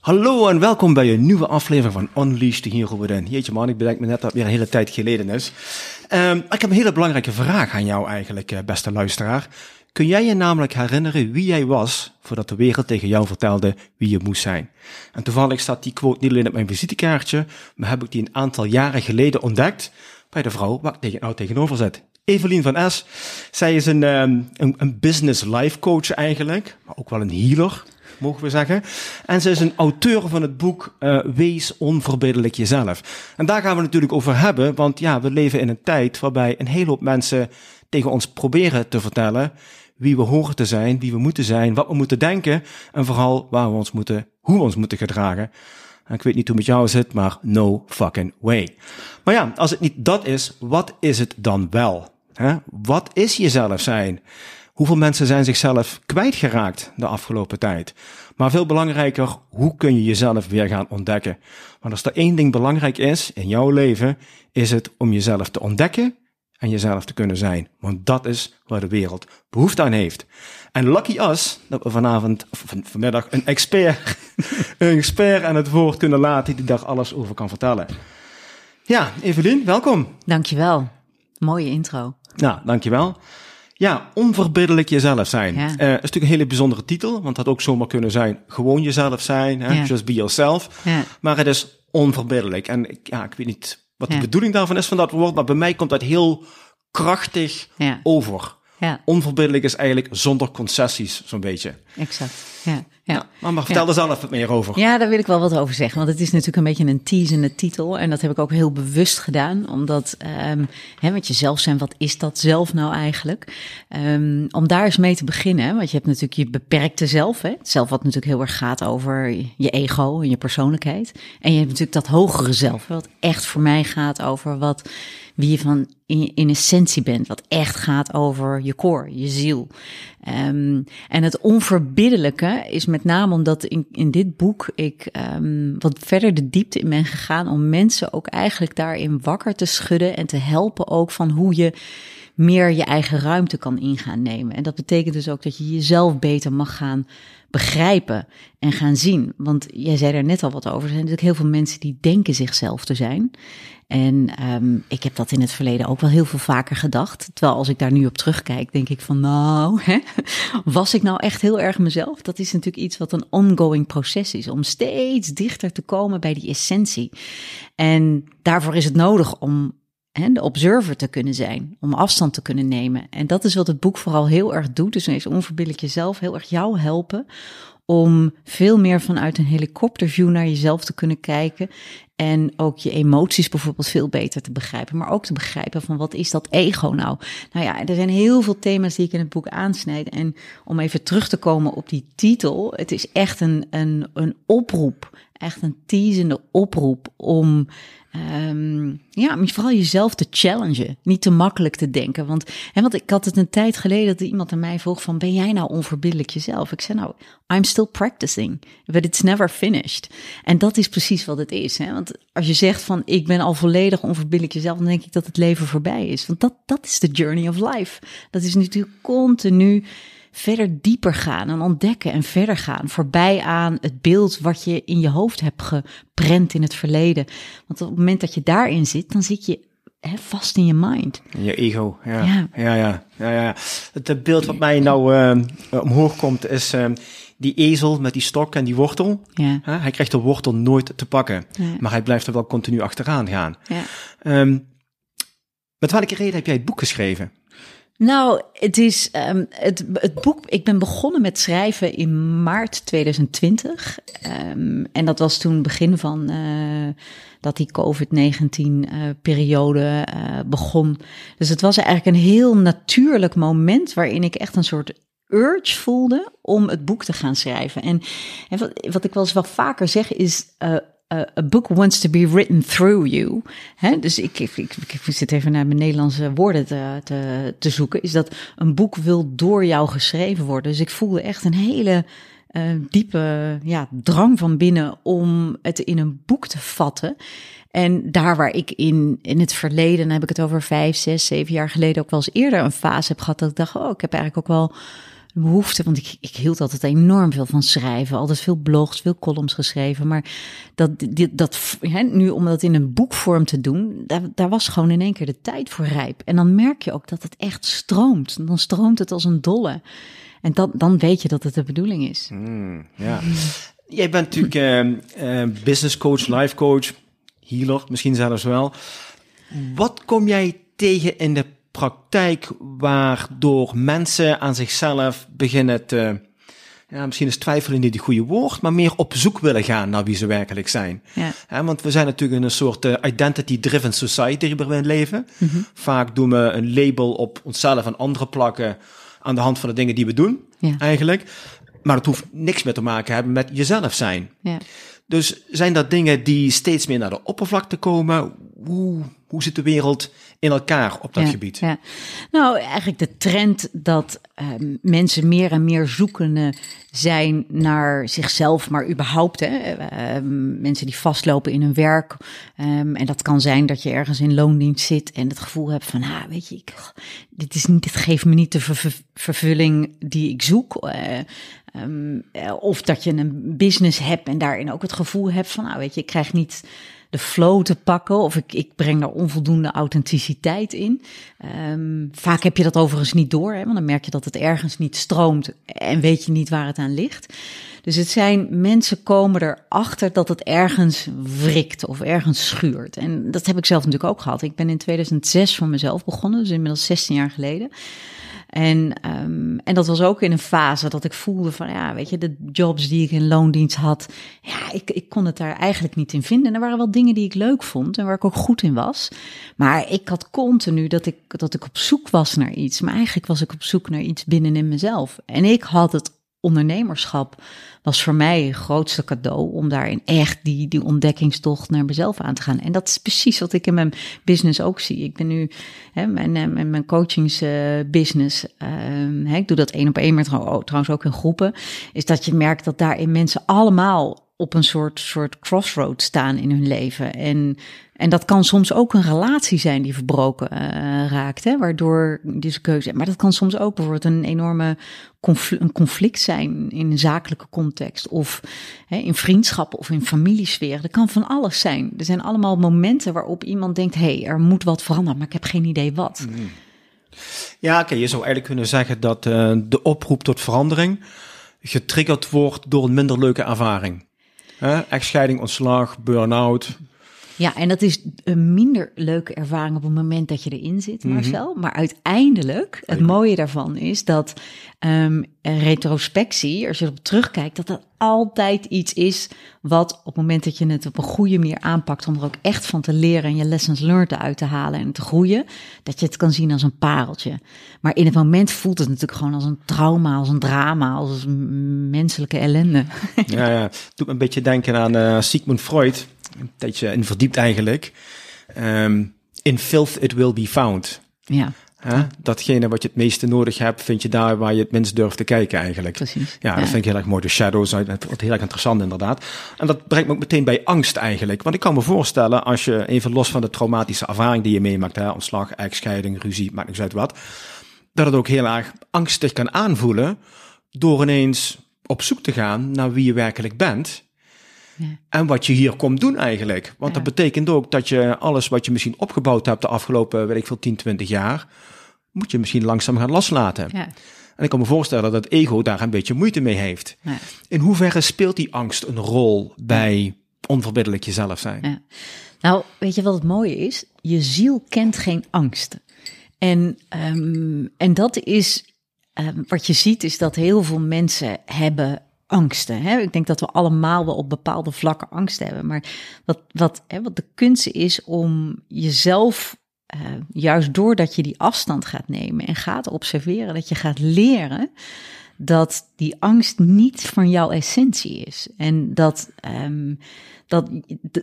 Hallo en welkom bij een nieuwe aflevering van Unleash the Hero Within. Jeetje man, ik bedenk me net dat het weer een hele tijd geleden is. Um, ik heb een hele belangrijke vraag aan jou eigenlijk, eh, beste luisteraar. Kun jij je namelijk herinneren wie jij was voordat de wereld tegen jou vertelde wie je moest zijn? En toevallig staat die quote niet alleen op mijn visitekaartje, maar heb ik die een aantal jaren geleden ontdekt bij de vrouw waar ik nou tegenover zit. Evelien van S. Zij is een, um, een, een business life coach eigenlijk, maar ook wel een healer mogen we zeggen. En ze is een auteur van het boek uh, Wees onverbiddelijk jezelf. En daar gaan we natuurlijk over hebben, want ja, we leven in een tijd waarbij een hele hoop mensen tegen ons proberen te vertellen wie we horen te zijn, wie we moeten zijn, wat we moeten denken en vooral waar we ons moeten, hoe we ons moeten gedragen. En ik weet niet hoe het met jou zit, maar no fucking way. Maar ja, als het niet dat is, wat is het dan wel? Hè? Wat is jezelf zijn? Hoeveel mensen zijn zichzelf kwijtgeraakt de afgelopen tijd? Maar veel belangrijker, hoe kun je jezelf weer gaan ontdekken? Want als er één ding belangrijk is in jouw leven, is het om jezelf te ontdekken en jezelf te kunnen zijn. Want dat is waar de wereld behoefte aan heeft. En lucky us dat we vanavond, of vanmiddag, een expert, een expert aan het woord kunnen laten die daar alles over kan vertellen. Ja, Evelien, welkom. Dankjewel. Mooie intro. Nou, dankjewel. Ja, onverbiddelijk jezelf zijn. Ja. Uh, is natuurlijk een hele bijzondere titel, want het had ook zomaar kunnen zijn gewoon jezelf zijn, hè? Ja. just be yourself. Ja. Maar het is onverbiddelijk. En ik, ja, ik weet niet wat de bedoeling daarvan is van dat woord, maar bij mij komt dat heel krachtig Ja. over. Ja, Onverbiddelijk is eigenlijk zonder concessies, zo'n beetje. exact. Ja, ja. Maar, maar vertel er zelf wat meer over. Ja, daar wil ik wel wat over zeggen. Want het is natuurlijk een beetje een teasende titel. En dat heb ik ook heel bewust gedaan. Omdat, ehm hè, met jezelf zijn, wat is dat zelf nou eigenlijk? Ehm, om daar eens mee te beginnen. hè, Want je hebt natuurlijk je beperkte zelf. Hè? Zelf wat natuurlijk heel erg gaat over je ego en je persoonlijkheid. En je hebt natuurlijk dat hogere zelf. hè, Wat echt voor mij gaat over wat wie je van in, in essentie bent. Wat echt gaat over je core, je ziel. Ehm, en het onverbiddelijke is met name omdat in, in dit boek ik ehm, wat verder de diepte in ben gegaan om mensen ook eigenlijk daarin wakker te schudden en te helpen ook van hoe je meer je eigen ruimte kan ingaan nemen. En dat betekent dus ook dat je jezelf beter mag gaan begrijpen en gaan zien. Want jij zei er net al wat over. Er zijn natuurlijk heel veel mensen die denken zichzelf te zijn. En ehm, ik heb dat in het verleden ook wel heel veel vaker gedacht. Terwijl als ik daar nu op terugkijk, denk ik van nou, hè, was ik nou echt heel erg mezelf? Dat is natuurlijk iets wat een ongoing proces is. Om steeds dichter te komen bij die essentie. En daarvoor is het nodig om hè, de observer te kunnen zijn, om afstand te kunnen nemen. En dat is wat het boek vooral heel erg doet. Dus is onverbiddelijk jezelf heel erg jou helpen om veel meer vanuit een helikopterview naar jezelf te kunnen kijken. En ook je emoties bijvoorbeeld veel beter te begrijpen. Maar ook te begrijpen van wat is dat ego nou? Nou ja, er zijn heel veel thema's die ik in het boek aansnijd. En om even terug te komen op die titel. Het is echt een, een, een oproep. Echt een teasende oproep om Ehm, ja, om vooral jezelf te challengen. Niet te makkelijk te denken. Want, hè, want ik had het een tijd geleden dat iemand aan mij vroeg van... ben jij nou onverbiddelijk jezelf? Ik zei nou, I'm still practicing, but it's never finished. En dat is precies wat het is. Hè? Want als je zegt van ik ben al volledig onverbiddelijk jezelf... dan denk ik dat het leven voorbij is. Want dat, dat is de journey of life. Dat is natuurlijk continu verder dieper gaan en ontdekken en verder gaan. Voorbij aan het beeld wat je in je hoofd hebt geprent in het verleden. Want op het moment dat je daarin zit, dan zit je hè, vast in je mind. Je ego, ja. Ja. Ja, ja, ja, ja. Het beeld wat mij nou eh, omhoog komt is eh, die ezel met die stok en die wortel. Ja, Hè, hij krijgt de wortel nooit te pakken, Ja. maar hij blijft er wel continu achteraan gaan. ja. Ehm, met welke reden heb jij het boek geschreven? Nou, het is um, het, het boek. Ik ben begonnen met schrijven in maart 2020. Um, en dat was toen begin van uh, dat die COVID-19-periode uh, uh, begon. Dus het was eigenlijk een heel natuurlijk moment waarin ik echt een soort urge voelde om het boek te gaan schrijven. En, en wat, wat, ik wel eens wel vaker zeg is. A book wants to be written through you. Hè? Dus ik, ik, ik, ik, zit even naar mijn Nederlandse woorden te, te, te, zoeken. Is dat een boek wil door jou geschreven worden. Dus ik voelde echt een hele uh, diepe ja, drang van binnen om het in een boek te vatten. En daar waar ik in, in het verleden, dan heb ik het over vijf, zes, zeven jaar geleden ook wel eens eerder een fase heb gehad. Dat ik dacht, oh, ik heb eigenlijk ook wel behoefte, want ik, ik hield altijd enorm veel van schrijven. Altijd veel blogs, veel columns geschreven. Maar dat, dit, dat, hè, nu om dat in een boekvorm te doen, daar, daar was gewoon in één keer de tijd voor rijp. En dan merk je ook dat het echt stroomt. Dan stroomt het als een dolle. En dan, dan weet je dat het de bedoeling is. Mm, ja. Jij bent natuurlijk uh, uh, business coach, life coach, healer misschien zelfs wel. Wat kom jij tegen in de praktijk waardoor mensen aan zichzelf beginnen te, ja, misschien is twijfelen niet het goede woord, maar meer op zoek willen gaan naar wie ze werkelijk zijn. Ja. want we zijn natuurlijk in een soort uh, identity-driven society waarin we leven. Mm -hmm. Vaak doen we een label op onszelf en anderen plakken aan de hand van de dingen die we doen, ja. eigenlijk. Maar het hoeft niks meer te maken hebben met jezelf zijn. Ja. Dus zijn dat dingen die steeds meer naar de oppervlakte komen? Hoe, hoe zit de wereld in elkaar op dat gebied? Ja. Nou, eigenlijk de trend dat um, mensen meer en meer zoekende zijn naar zichzelf, maar überhaupt. Hè, um, mensen die vastlopen in hun werk. Um, en dat kan zijn dat je ergens in loondienst zit en het gevoel hebt van, ah, weet je, ik, dit, is niet, dit geeft me niet de ver vervulling die ik zoek. Uh, Um, of dat je een business hebt en daarin ook het gevoel hebt van, nou weet je, ik krijg niet de flow te pakken of ik, ik breng daar onvoldoende authenticiteit in. Um, vaak heb je dat overigens niet door, hè, want dan merk je dat het ergens niet stroomt en weet je niet waar het aan ligt. Dus het zijn mensen komen erachter dat het ergens wrikt of ergens schuurt. En dat heb ik zelf natuurlijk ook gehad. Ik ben in 2006 voor mezelf begonnen, dus inmiddels 16 jaar geleden. En, um, en dat was ook in een fase dat ik voelde van, ja, weet je, de jobs die ik in loondienst had, ja, ik, ik kon het daar eigenlijk niet in vinden. En er waren wel dingen die ik leuk vond en waar ik ook goed in was. Maar ik had continu dat ik, dat ik op zoek was naar iets. Maar eigenlijk was ik op zoek naar iets binnenin mezelf. En ik had het ondernemerschap was voor mij het grootste cadeau om daarin echt die, die ontdekkingstocht naar mezelf aan te gaan. En dat is precies wat ik in mijn business ook zie. Ik ben nu, hè, mijn, eh, mijn, mijn coachingsbusiness, uh, ik doe dat één op één, maar trouwens ook in groepen, is dat je merkt dat daarin mensen allemaal op een soort, soort crossroad staan in hun leven. En, en dat kan soms ook een relatie zijn die verbroken uh, raakt, hè, waardoor deze keuze. Maar dat kan soms ook bijvoorbeeld een enorme conflict, een conflict zijn in een zakelijke context, of hè, in vriendschappen of in familiesfeer. Dat kan van alles zijn. Er zijn allemaal momenten waarop iemand denkt: hé, hey, er moet wat veranderen, maar ik heb geen idee wat. Mm. Ja, oké, je zou eigenlijk kunnen zeggen dat uh, de oproep tot verandering getriggerd wordt door een minder leuke ervaring. Echtscheiding, ontslag, burn-out. Ja, en dat is een minder leuke ervaring op het moment dat je erin zit, mhm. Marcel. Mm -hmm. Maar uiteindelijk, het mooie daarvan is dat um, retrospectie, als je erop terugkijkt, dat dat altijd iets is wat op het moment dat je het op een goede manier aanpakt, om er ook echt van te leren en je lessons learned uit te halen en te groeien, dat je het kan zien als een pareltje. Maar in het moment voelt het natuurlijk gewoon als een trauma, als een drama, als een menselijke ellende. Ja, ja. Het doet me een beetje denken aan uh, Sigmund Freud, een tijdje in verdiept eigenlijk. Um, in filth it will be found. Ja. Hè? Datgene wat je het meeste nodig hebt, vind je daar waar je het minst durft te kijken eigenlijk. Precies. Ja, dat vind ik heel erg mooi. De shadows, dat wordt heel erg interessant inderdaad. En dat brengt me ook meteen bij angst eigenlijk. Want ik kan me voorstellen, als je even los van de traumatische ervaring die je meemaakt, hè, ontslag, echtscheiding, ruzie, maakt niks uit wat, dat het ook heel erg angstig kan aanvoelen door ineens op zoek te gaan naar wie je werkelijk bent. Ja. En wat je hier komt doen eigenlijk. Want ja. dat betekent ook dat je alles wat je misschien opgebouwd hebt de afgelopen, weet ik veel, 10, 20 jaar, moet je misschien langzaam gaan loslaten. Ja. En ik kan me voorstellen dat het ego daar een beetje moeite mee heeft. In hoeverre speelt die angst een rol bij onverbiddelijk jezelf zijn? Nou, weet je wat het mooie is? Je ziel kent geen angst. En, um, en dat is, um, wat je ziet, is dat heel veel mensen hebben angsten. Hè? Ik denk dat we allemaal wel op bepaalde vlakken angst hebben. Maar wat, wat, hè, wat de kunst is om jezelf, uh, juist doordat je die afstand gaat nemen en gaat observeren, dat je gaat leren dat die angst niet van jouw essentie is. En dat, um, dat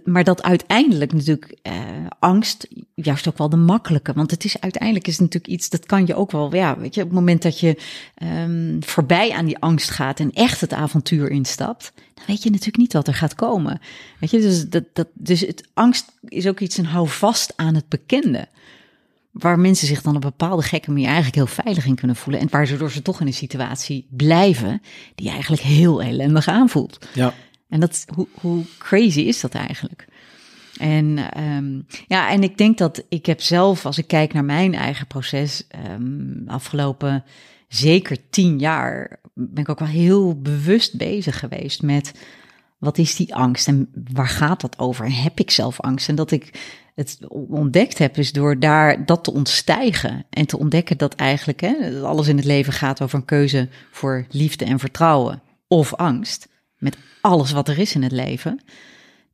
maar dat uiteindelijk natuurlijk uh, angst juist ook wel de makkelijke. Want het is uiteindelijk is natuurlijk iets, dat kan je ook wel, ja, weet je, op het moment dat je um, voorbij aan die angst gaat en echt het avontuur instapt, dan weet je natuurlijk niet wat er gaat komen. Weet je, dus, dat, dat, dus het angst is ook iets, een hou vast aan het bekende waar mensen zich dan op een bepaalde gekke manier eigenlijk heel veilig in kunnen voelen. En waardoor ze toch in een situatie blijven die eigenlijk heel ellendig aanvoelt. Ja. En dat, hoe, hoe crazy is dat eigenlijk? En um, ja, en ik denk dat ik heb zelf, als ik kijk naar mijn eigen proces, um, afgelopen zeker tien jaar, ben ik ook wel heel bewust bezig geweest met wat is die angst en waar gaat dat over? En heb ik zelf angst? En dat ik het ontdekt heb, is door daar dat te ontstijgen en te ontdekken dat eigenlijk hè, alles in het leven gaat over een keuze voor liefde en vertrouwen of angst, met alles wat er is in het leven,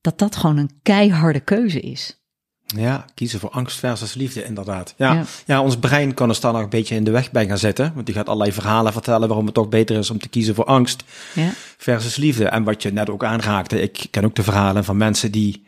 dat dat gewoon een keiharde keuze is. Ja, kiezen voor angst versus liefde, inderdaad. Ja, ja. ons brein kan er dan nog een beetje in de weg bij gaan zetten. Want die gaat allerlei verhalen vertellen waarom het toch beter is om te kiezen voor angst ja. versus liefde. En wat je net ook aanraakte, ik ken ook de verhalen van mensen die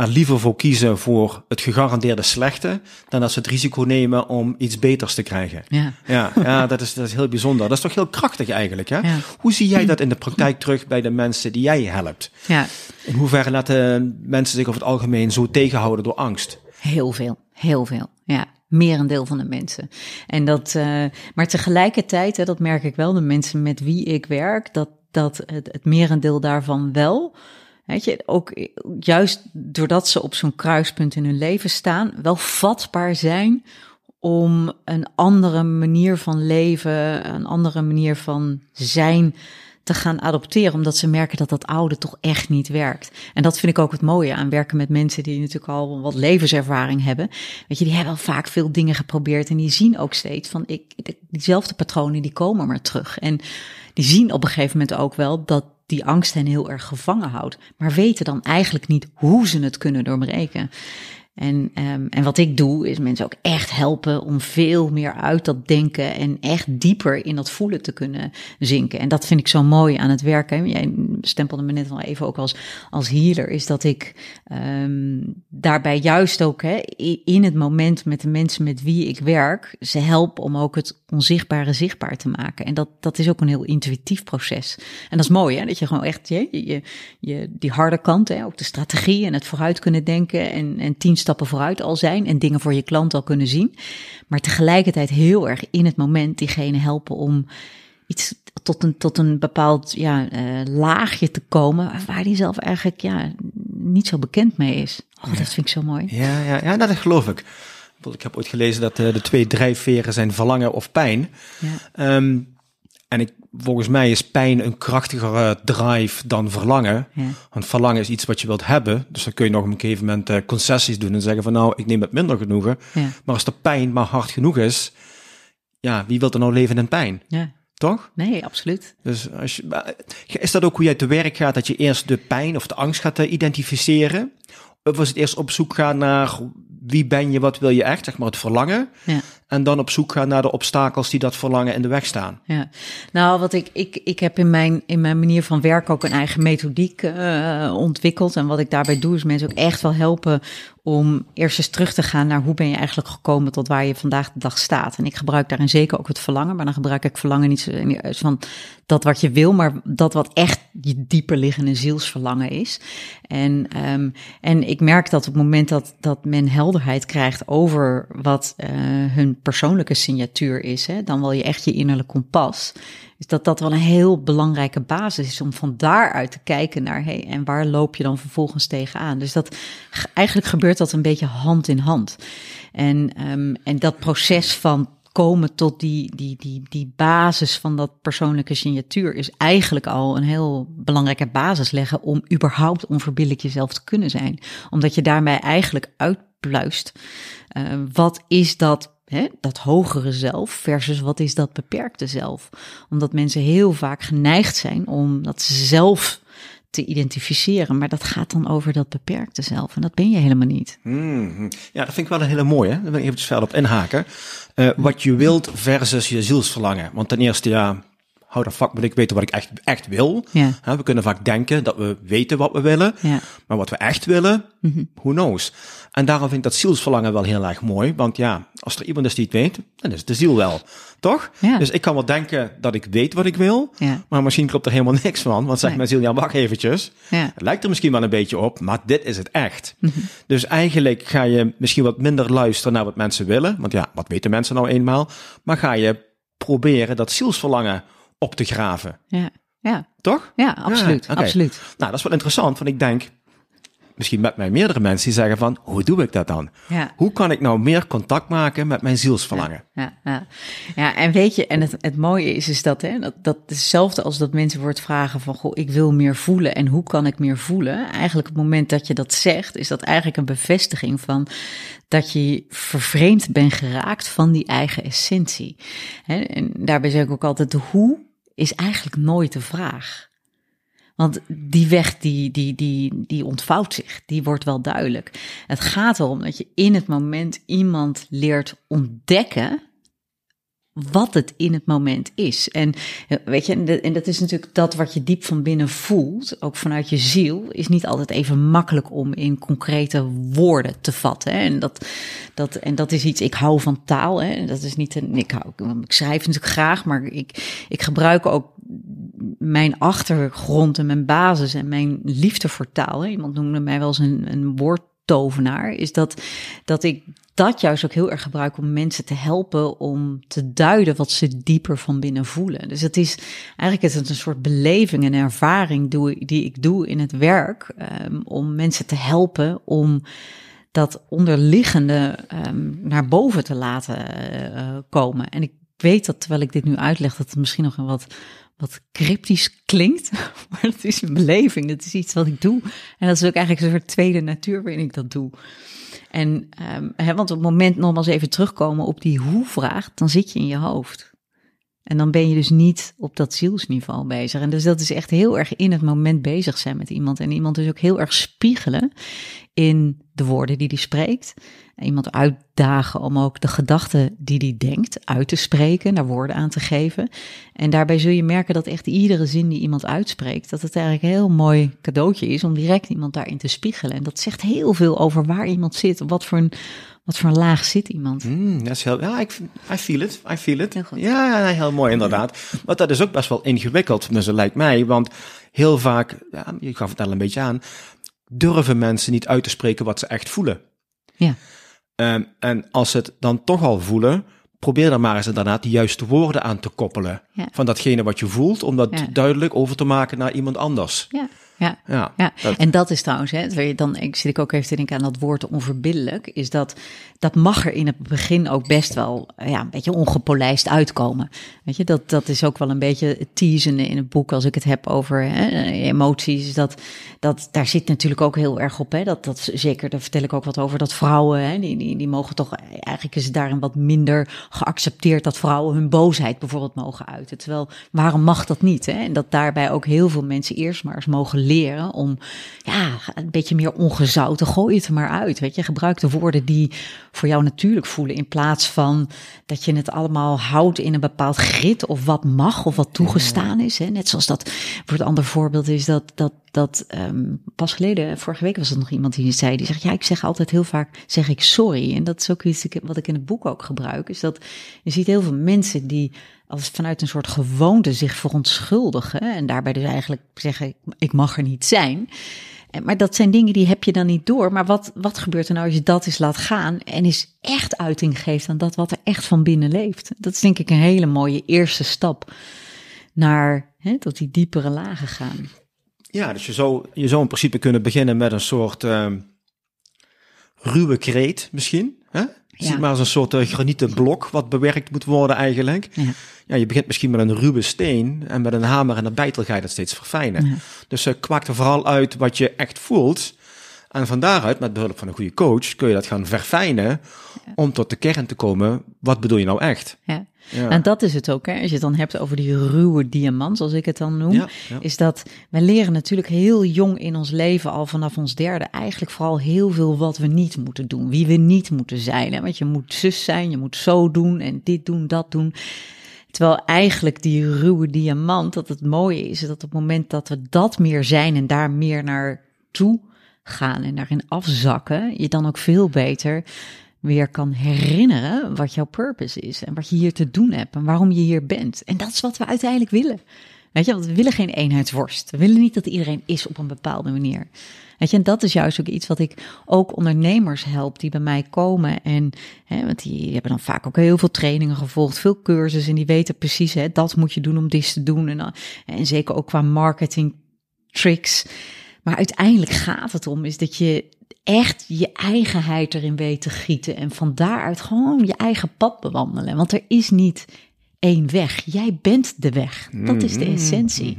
er liever voor kiezen voor het gegarandeerde slechte, dan dat ze het risico nemen om iets beters te krijgen. Ja, ja, ja dat, is, dat is heel bijzonder. Dat is toch heel krachtig eigenlijk. Hè? Ja. Hoe zie jij dat in de praktijk terug bij de mensen die jij helpt? Ja. In hoeverre laten mensen zich over het algemeen zo tegenhouden door angst? Heel veel, heel veel. Ja, merendeel van de mensen. En dat, uh, maar tegelijkertijd, hè, dat merk ik wel, de mensen met wie ik werk, dat, dat het, het merendeel daarvan wel Weet je, ook juist doordat ze op zo'n kruispunt in hun leven staan, wel vatbaar zijn om een andere manier van leven, een andere manier van zijn te gaan adopteren, omdat ze merken dat dat oude toch echt niet werkt. En dat vind ik ook het mooie aan werken met mensen die natuurlijk al wat levenservaring hebben. Weet je, die hebben al vaak veel dingen geprobeerd en die zien ook steeds van ik, diezelfde patronen die komen maar terug. En die zien op een gegeven moment ook wel dat die angst hen heel erg gevangen houdt, maar weten dan eigenlijk niet hoe ze het kunnen doorbreken. En, um, en wat ik doe, is mensen ook echt helpen om veel meer uit dat denken en echt dieper in dat voelen te kunnen zinken. En dat vind ik zo mooi aan het werken. Jij stempelde me net wel even ook als, als healer, is dat ik um, daarbij juist ook hè, in het moment met de mensen met wie ik werk, ze help om ook het onzichtbare zichtbaar te maken. En dat, dat is ook een heel intuïtief proces. En dat is mooi, hè, dat je gewoon echt je, je, je, die harde kant, hè, ook de strategie en het vooruit kunnen denken en, en tien stappen vooruit al zijn en dingen voor je klant al kunnen zien. Maar tegelijkertijd heel erg in het moment diegene helpen om iets tot een, tot een bepaald ja, uh, laagje te komen waar die zelf eigenlijk ja, niet zo bekend mee is. Oh, dat vind ik zo mooi. Ja, ja, ja nou, dat geloof ik. Ik heb ooit gelezen dat uh, de twee drijfveren zijn verlangen of pijn. Ja. Um, en ik, volgens mij is pijn een krachtigere drive dan verlangen. Ja. Want verlangen is iets wat je wilt hebben. Dus dan kun je nog op een gegeven moment uh, concessies doen en zeggen van nou, ik neem het minder genoegen. Ja. Maar als de pijn maar hard genoeg is, ja, wie wil er nou leven in pijn? Ja. Toch? Nee, absoluut. Dus als je, is dat ook hoe jij te werk gaat, dat je eerst de pijn of de angst gaat uh, identificeren? Of was het eerst op zoek gaan naar wie ben je, wat wil je echt, zeg maar het verlangen. Ja. En dan op zoek gaan naar de obstakels die dat verlangen in de weg staan. Ja, nou, wat ik, ik, ik heb in mijn, in mijn manier van werken ook een eigen methodiek uh, ontwikkeld. En wat ik daarbij doe, is mensen ook echt wel helpen om eerst eens terug te gaan naar hoe ben je eigenlijk gekomen tot waar je vandaag de dag staat. En ik gebruik daarin zeker ook het verlangen, maar dan gebruik ik verlangen niet van dat wat je wil, maar dat wat echt je dieper liggende zielsverlangen is. En, um, en ik merk dat op het moment dat, dat men helderheid krijgt over wat uh, hun persoonlijke signatuur is, hè, dan wil je echt je innerlijk kompas. Dus dat dat wel een heel belangrijke basis is om van daaruit te kijken naar, hey, en waar loop je dan vervolgens tegenaan? Dus dat eigenlijk gebeurt dat een beetje hand in hand. En, um, en dat proces van komen tot die, die, die, die basis van dat persoonlijke signatuur is eigenlijk al een heel belangrijke basis leggen om überhaupt onverbiddelijk jezelf te kunnen zijn. Omdat je daarmee eigenlijk uitpluist. Uh, wat is dat dat hogere zelf versus wat is dat beperkte zelf. Omdat mensen heel vaak geneigd zijn om dat zelf te identificeren, maar dat gaat dan over dat beperkte zelf en dat ben je helemaal niet. Hmm, ja, dat vind ik wel een hele mooie. Daar wil ik even verder op inhaken. Uh, wat je wilt versus je zielsverlangen. Want ten eerste, ja, hou de fuck moet ik weten wat ik echt, echt wil. Ja. we kunnen vaak denken dat we weten wat we willen, ja. maar wat we echt willen, Mhm. who knows. En daarom vind ik dat zielsverlangen wel heel erg mooi, want ja, als er iemand is die het weet, dan is het de ziel wel, toch? Ja. Dus ik kan wel denken dat ik weet wat ik wil, maar misschien klopt er helemaal niks van, want zegt Nee. mijn ziel, ja wacht eventjes, het lijkt er misschien wel een beetje op, maar dit is het echt. Mhm. Dus eigenlijk ga je misschien wat minder luisteren naar wat mensen willen, want ja, wat weten mensen nou eenmaal, maar ga je proberen dat zielsverlangen op te graven, Ja, ja, toch? ja absoluut, absoluut. Nou, dat is wel interessant, want ik denk, misschien met mij meerdere mensen die zeggen van, hoe doe ik dat dan? Ja. Hoe kan ik nou meer contact maken met mijn zielsverlangen? Ja, ja. ja, en weet je, en het, het mooie is, is dat, hè, dat, dat hetzelfde als dat mensen wordt vragen van, goh, ik wil meer voelen en hoe kan ik meer voelen? Eigenlijk het moment dat je dat zegt, is dat eigenlijk een bevestiging van dat je vervreemd bent geraakt van die eigen essentie. Hè, en daarbij zeg ik ook altijd, de hoe is eigenlijk nooit de vraag. Want die weg, die, die, die, die ontvouwt zich, die wordt wel duidelijk. Het gaat erom dat je in het moment iemand leert ontdekken wat het in het moment is. En eh, weet je, en, dat is natuurlijk dat wat je diep van binnen voelt, ook vanuit je ziel, is niet altijd even makkelijk om in concrete woorden te vatten. Hè. En, dat, dat, en dat is iets, ik hou van taal. Hè. Dat is niet een, ik, hou, ik schrijf natuurlijk graag, maar ik, ik gebruik ook mijn achtergrond en mijn basis en mijn liefde voor taal. Iemand noemde mij wel eens een, een woordtovenaar. Is dat, dat ik dat juist ook heel erg gebruik om mensen te helpen om te duiden wat ze dieper van binnen voelen. Dus het is eigenlijk is het een soort beleving en ervaring die ik doe in het werk um, om mensen te helpen om dat onderliggende um, naar boven te laten uh, komen. En ik weet dat terwijl ik dit nu uitleg, dat het misschien nog een wat wat cryptisch klinkt, maar dat is een beleving, dat is iets wat ik doe. En dat is ook eigenlijk een soort tweede natuur waarin ik dat doe. En, um, hè, want op het moment nogmaals even terugkomen op die hoe-vraag, dan zit je in je hoofd. En dan ben je dus niet op dat zielsniveau bezig. En dus dat is echt heel erg in het moment bezig zijn met iemand. En iemand dus ook heel erg spiegelen in de woorden die hij spreekt. En iemand uitdagen om ook de gedachten die hij denkt uit te spreken, naar woorden aan te geven. En daarbij zul je merken dat echt iedere zin die iemand uitspreekt, dat het eigenlijk een heel mooi cadeautje is om direct iemand daarin te spiegelen. En dat zegt heel veel over waar iemand zit, wat voor een, wat voor een laag zit iemand. Mm, dat is heel, ja, ik, I feel it, I feel it. Heel goed. Ja, heel mooi inderdaad. Maar dat is ook best wel ingewikkeld, zo lijkt mij. Want heel vaak, ja, je gaf het al een beetje aan, durven mensen niet uit te spreken wat ze echt voelen. Ja. Um, en als ze het dan toch al voelen, probeer dan maar eens inderdaad de juiste woorden aan te koppelen. Ja. Van datgene wat je voelt, om dat Ja. duidelijk over te maken naar iemand anders. Ja, ja. Ja, Ja, dat- en dat is trouwens, hè, dan ik zit ik ook even te denken aan dat woord onverbiddelijk, is dat dat mag er in het begin ook best wel ja, een beetje ongepolijst uitkomen. Weet je, dat, dat is ook wel een beetje het teasende in het boek als ik het heb over hè, emoties. Dat, dat, daar zit natuurlijk ook heel erg op, hè, dat, dat zeker, daar vertel ik ook wat over, dat vrouwen, hè, die, die, die mogen toch, eigenlijk is het daarin wat minder geaccepteerd dat vrouwen hun boosheid bijvoorbeeld mogen uiten. Terwijl, waarom mag dat niet? Hè? En dat daarbij ook heel veel mensen eerst maar eens mogen leren om ja, een beetje meer ongezouten, gooi het er maar uit. Weet je, gebruik de woorden die voor jou natuurlijk voelen in plaats van dat je het allemaal houdt in een bepaald grid of wat mag of wat toegestaan is. Hè? Net zoals dat, voor het andere voorbeeld is dat, dat, dat um, pas geleden, vorige week was er nog iemand die zei, die zegt, ja, ik zeg altijd heel vaak, zeg ik sorry. En dat is ook iets wat ik in het boek ook gebruik, is dat je ziet heel veel mensen die als vanuit een soort gewoonte zich verontschuldigen en daarbij dus eigenlijk zeggen, ik mag er niet zijn. En- Maar dat zijn dingen die heb je dan niet door. Maar wat, wat gebeurt er nou als je dat eens laat gaan en eens echt uiting geeft aan dat wat er echt van binnen leeft? Dat is denk ik een hele mooie eerste stap naar hè, tot die diepere lagen gaan. Ja, dus je zou, je zou in principe kunnen beginnen met een soort ehm ruwe kreet misschien. Hè? Ja. Zie maar als een soort eh, granieten blok wat bewerkt moet worden eigenlijk. Ja. Ja, je begint misschien met een ruwe steen en met een hamer en een bijtel ga je dat steeds verfijnen. Ja. Dus uh, kwak er vooral uit wat je echt voelt. En van daaruit, met behulp van een goede coach, kun je dat gaan verfijnen om tot de kern te komen. Wat bedoel je nou echt? Ja. En dat is het ook, hè? als je het dan hebt over die ruwe diamant, zoals ik het dan noem, is dat we leren natuurlijk heel jong in ons leven, al vanaf ons derde, eigenlijk vooral heel veel wat we niet moeten doen, wie we niet moeten zijn. Hè? Want je moet zus zijn, je moet zo doen en dit doen, dat doen. Terwijl eigenlijk die ruwe diamant, dat het mooie is, dat op het moment dat we dat meer zijn en daar meer naar toe gaan en daarin afzakken, je dan ook veel beter weer kan herinneren wat jouw purpose is en wat je hier te doen hebt en waarom je hier bent. En dat is wat we uiteindelijk willen. Weet je, want we willen geen eenheidsworst. We willen niet dat iedereen is op een bepaalde manier. Weet je, en dat is juist ook iets wat ik ook ondernemers help die bij mij komen. En, hè, want die hebben dan vaak ook heel veel trainingen gevolgd, veel cursussen. En die weten precies, hè, dat moet je doen om dit te doen. En, en zeker ook qua marketing tricks. Maar uiteindelijk gaat het om, is dat je echt je eigenheid erin weet te gieten. En van daaruit gewoon je eigen pad bewandelen. Want er is niet één weg. Jij bent de weg. Dat is de mm-hmm. essentie.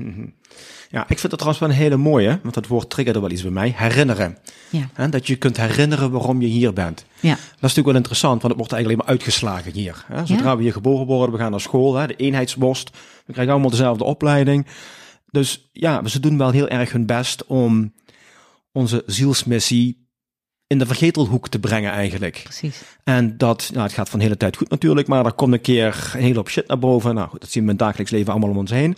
Ja, ik vind dat trouwens wel een hele mooie, want dat woord triggerde wel iets bij mij. Herinneren. Ja. dat je kunt herinneren waarom je hier bent. Ja. Dat is natuurlijk wel interessant, want het wordt eigenlijk alleen maar uitgeslagen hier. Zodra we hier geboren worden, we gaan naar school, hè? de eenheidsworst. We krijgen allemaal dezelfde opleiding. Dus ja, ze doen wel heel erg hun best om onze zielsmissie in de vergetelhoek te brengen eigenlijk. Precies. En dat, nou, het gaat van de hele tijd goed natuurlijk, maar er komt een keer een hele hoop shit naar boven. Nou goed, dat zien we in het dagelijks leven allemaal om ons heen.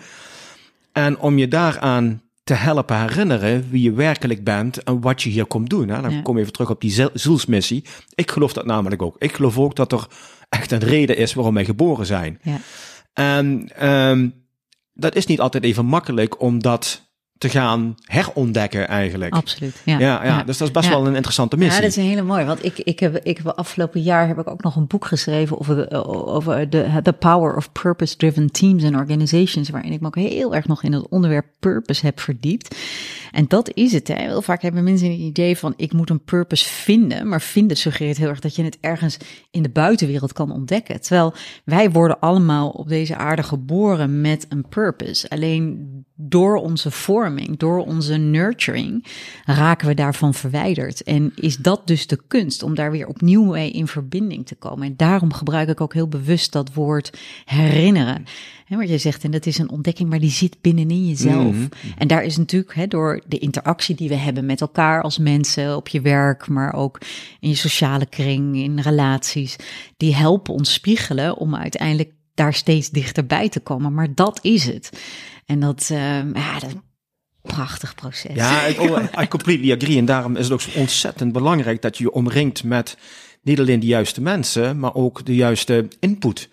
En om je daaraan te helpen herinneren wie je werkelijk bent en wat je hier komt doen. Hè? Dan kom je even terug op die zielsmissie. Ik geloof dat namelijk ook. Ik geloof ook dat er echt een reden is waarom wij geboren zijn. Ja. En um, dat is niet altijd even makkelijk om dat te gaan herontdekken eigenlijk. Absoluut. Ja, ja, ja. dus dat is best wel een interessante missie. Ja, dat is een hele mooie. Want ik, ik, heb, ik heb afgelopen jaar heb ik ook nog een boek geschreven over, over de the power of purpose-driven teams and organizations, waarin ik me ook heel erg nog in het onderwerp purpose heb verdiept. En dat is het. Hè. Heel vaak hebben mensen een idee van ik moet een purpose vinden. Maar vinden suggereert heel erg dat je het ergens in de buitenwereld kan ontdekken. Terwijl wij worden allemaal op deze aarde geboren met een purpose. Alleen door onze vorming, door onze nurturing, raken we daarvan verwijderd. En is dat dus de kunst om daar weer opnieuw mee in verbinding te komen? En daarom gebruik ik ook heel bewust dat woord herinneren. He, wat je zegt, en dat is een ontdekking, maar die zit binnenin jezelf. Mhm. En daar is natuurlijk he, door de interactie die we hebben met elkaar als mensen op je werk, maar ook in je sociale kring, in relaties, die helpen ons spiegelen om uiteindelijk daar steeds dichterbij te komen. Maar dat is het. En dat, uh, ja, dat prachtig proces. Ja, ik, I completely agree. En daarom is het ook zo ontzettend belangrijk dat je je omringt met niet alleen de juiste mensen, maar ook de juiste input.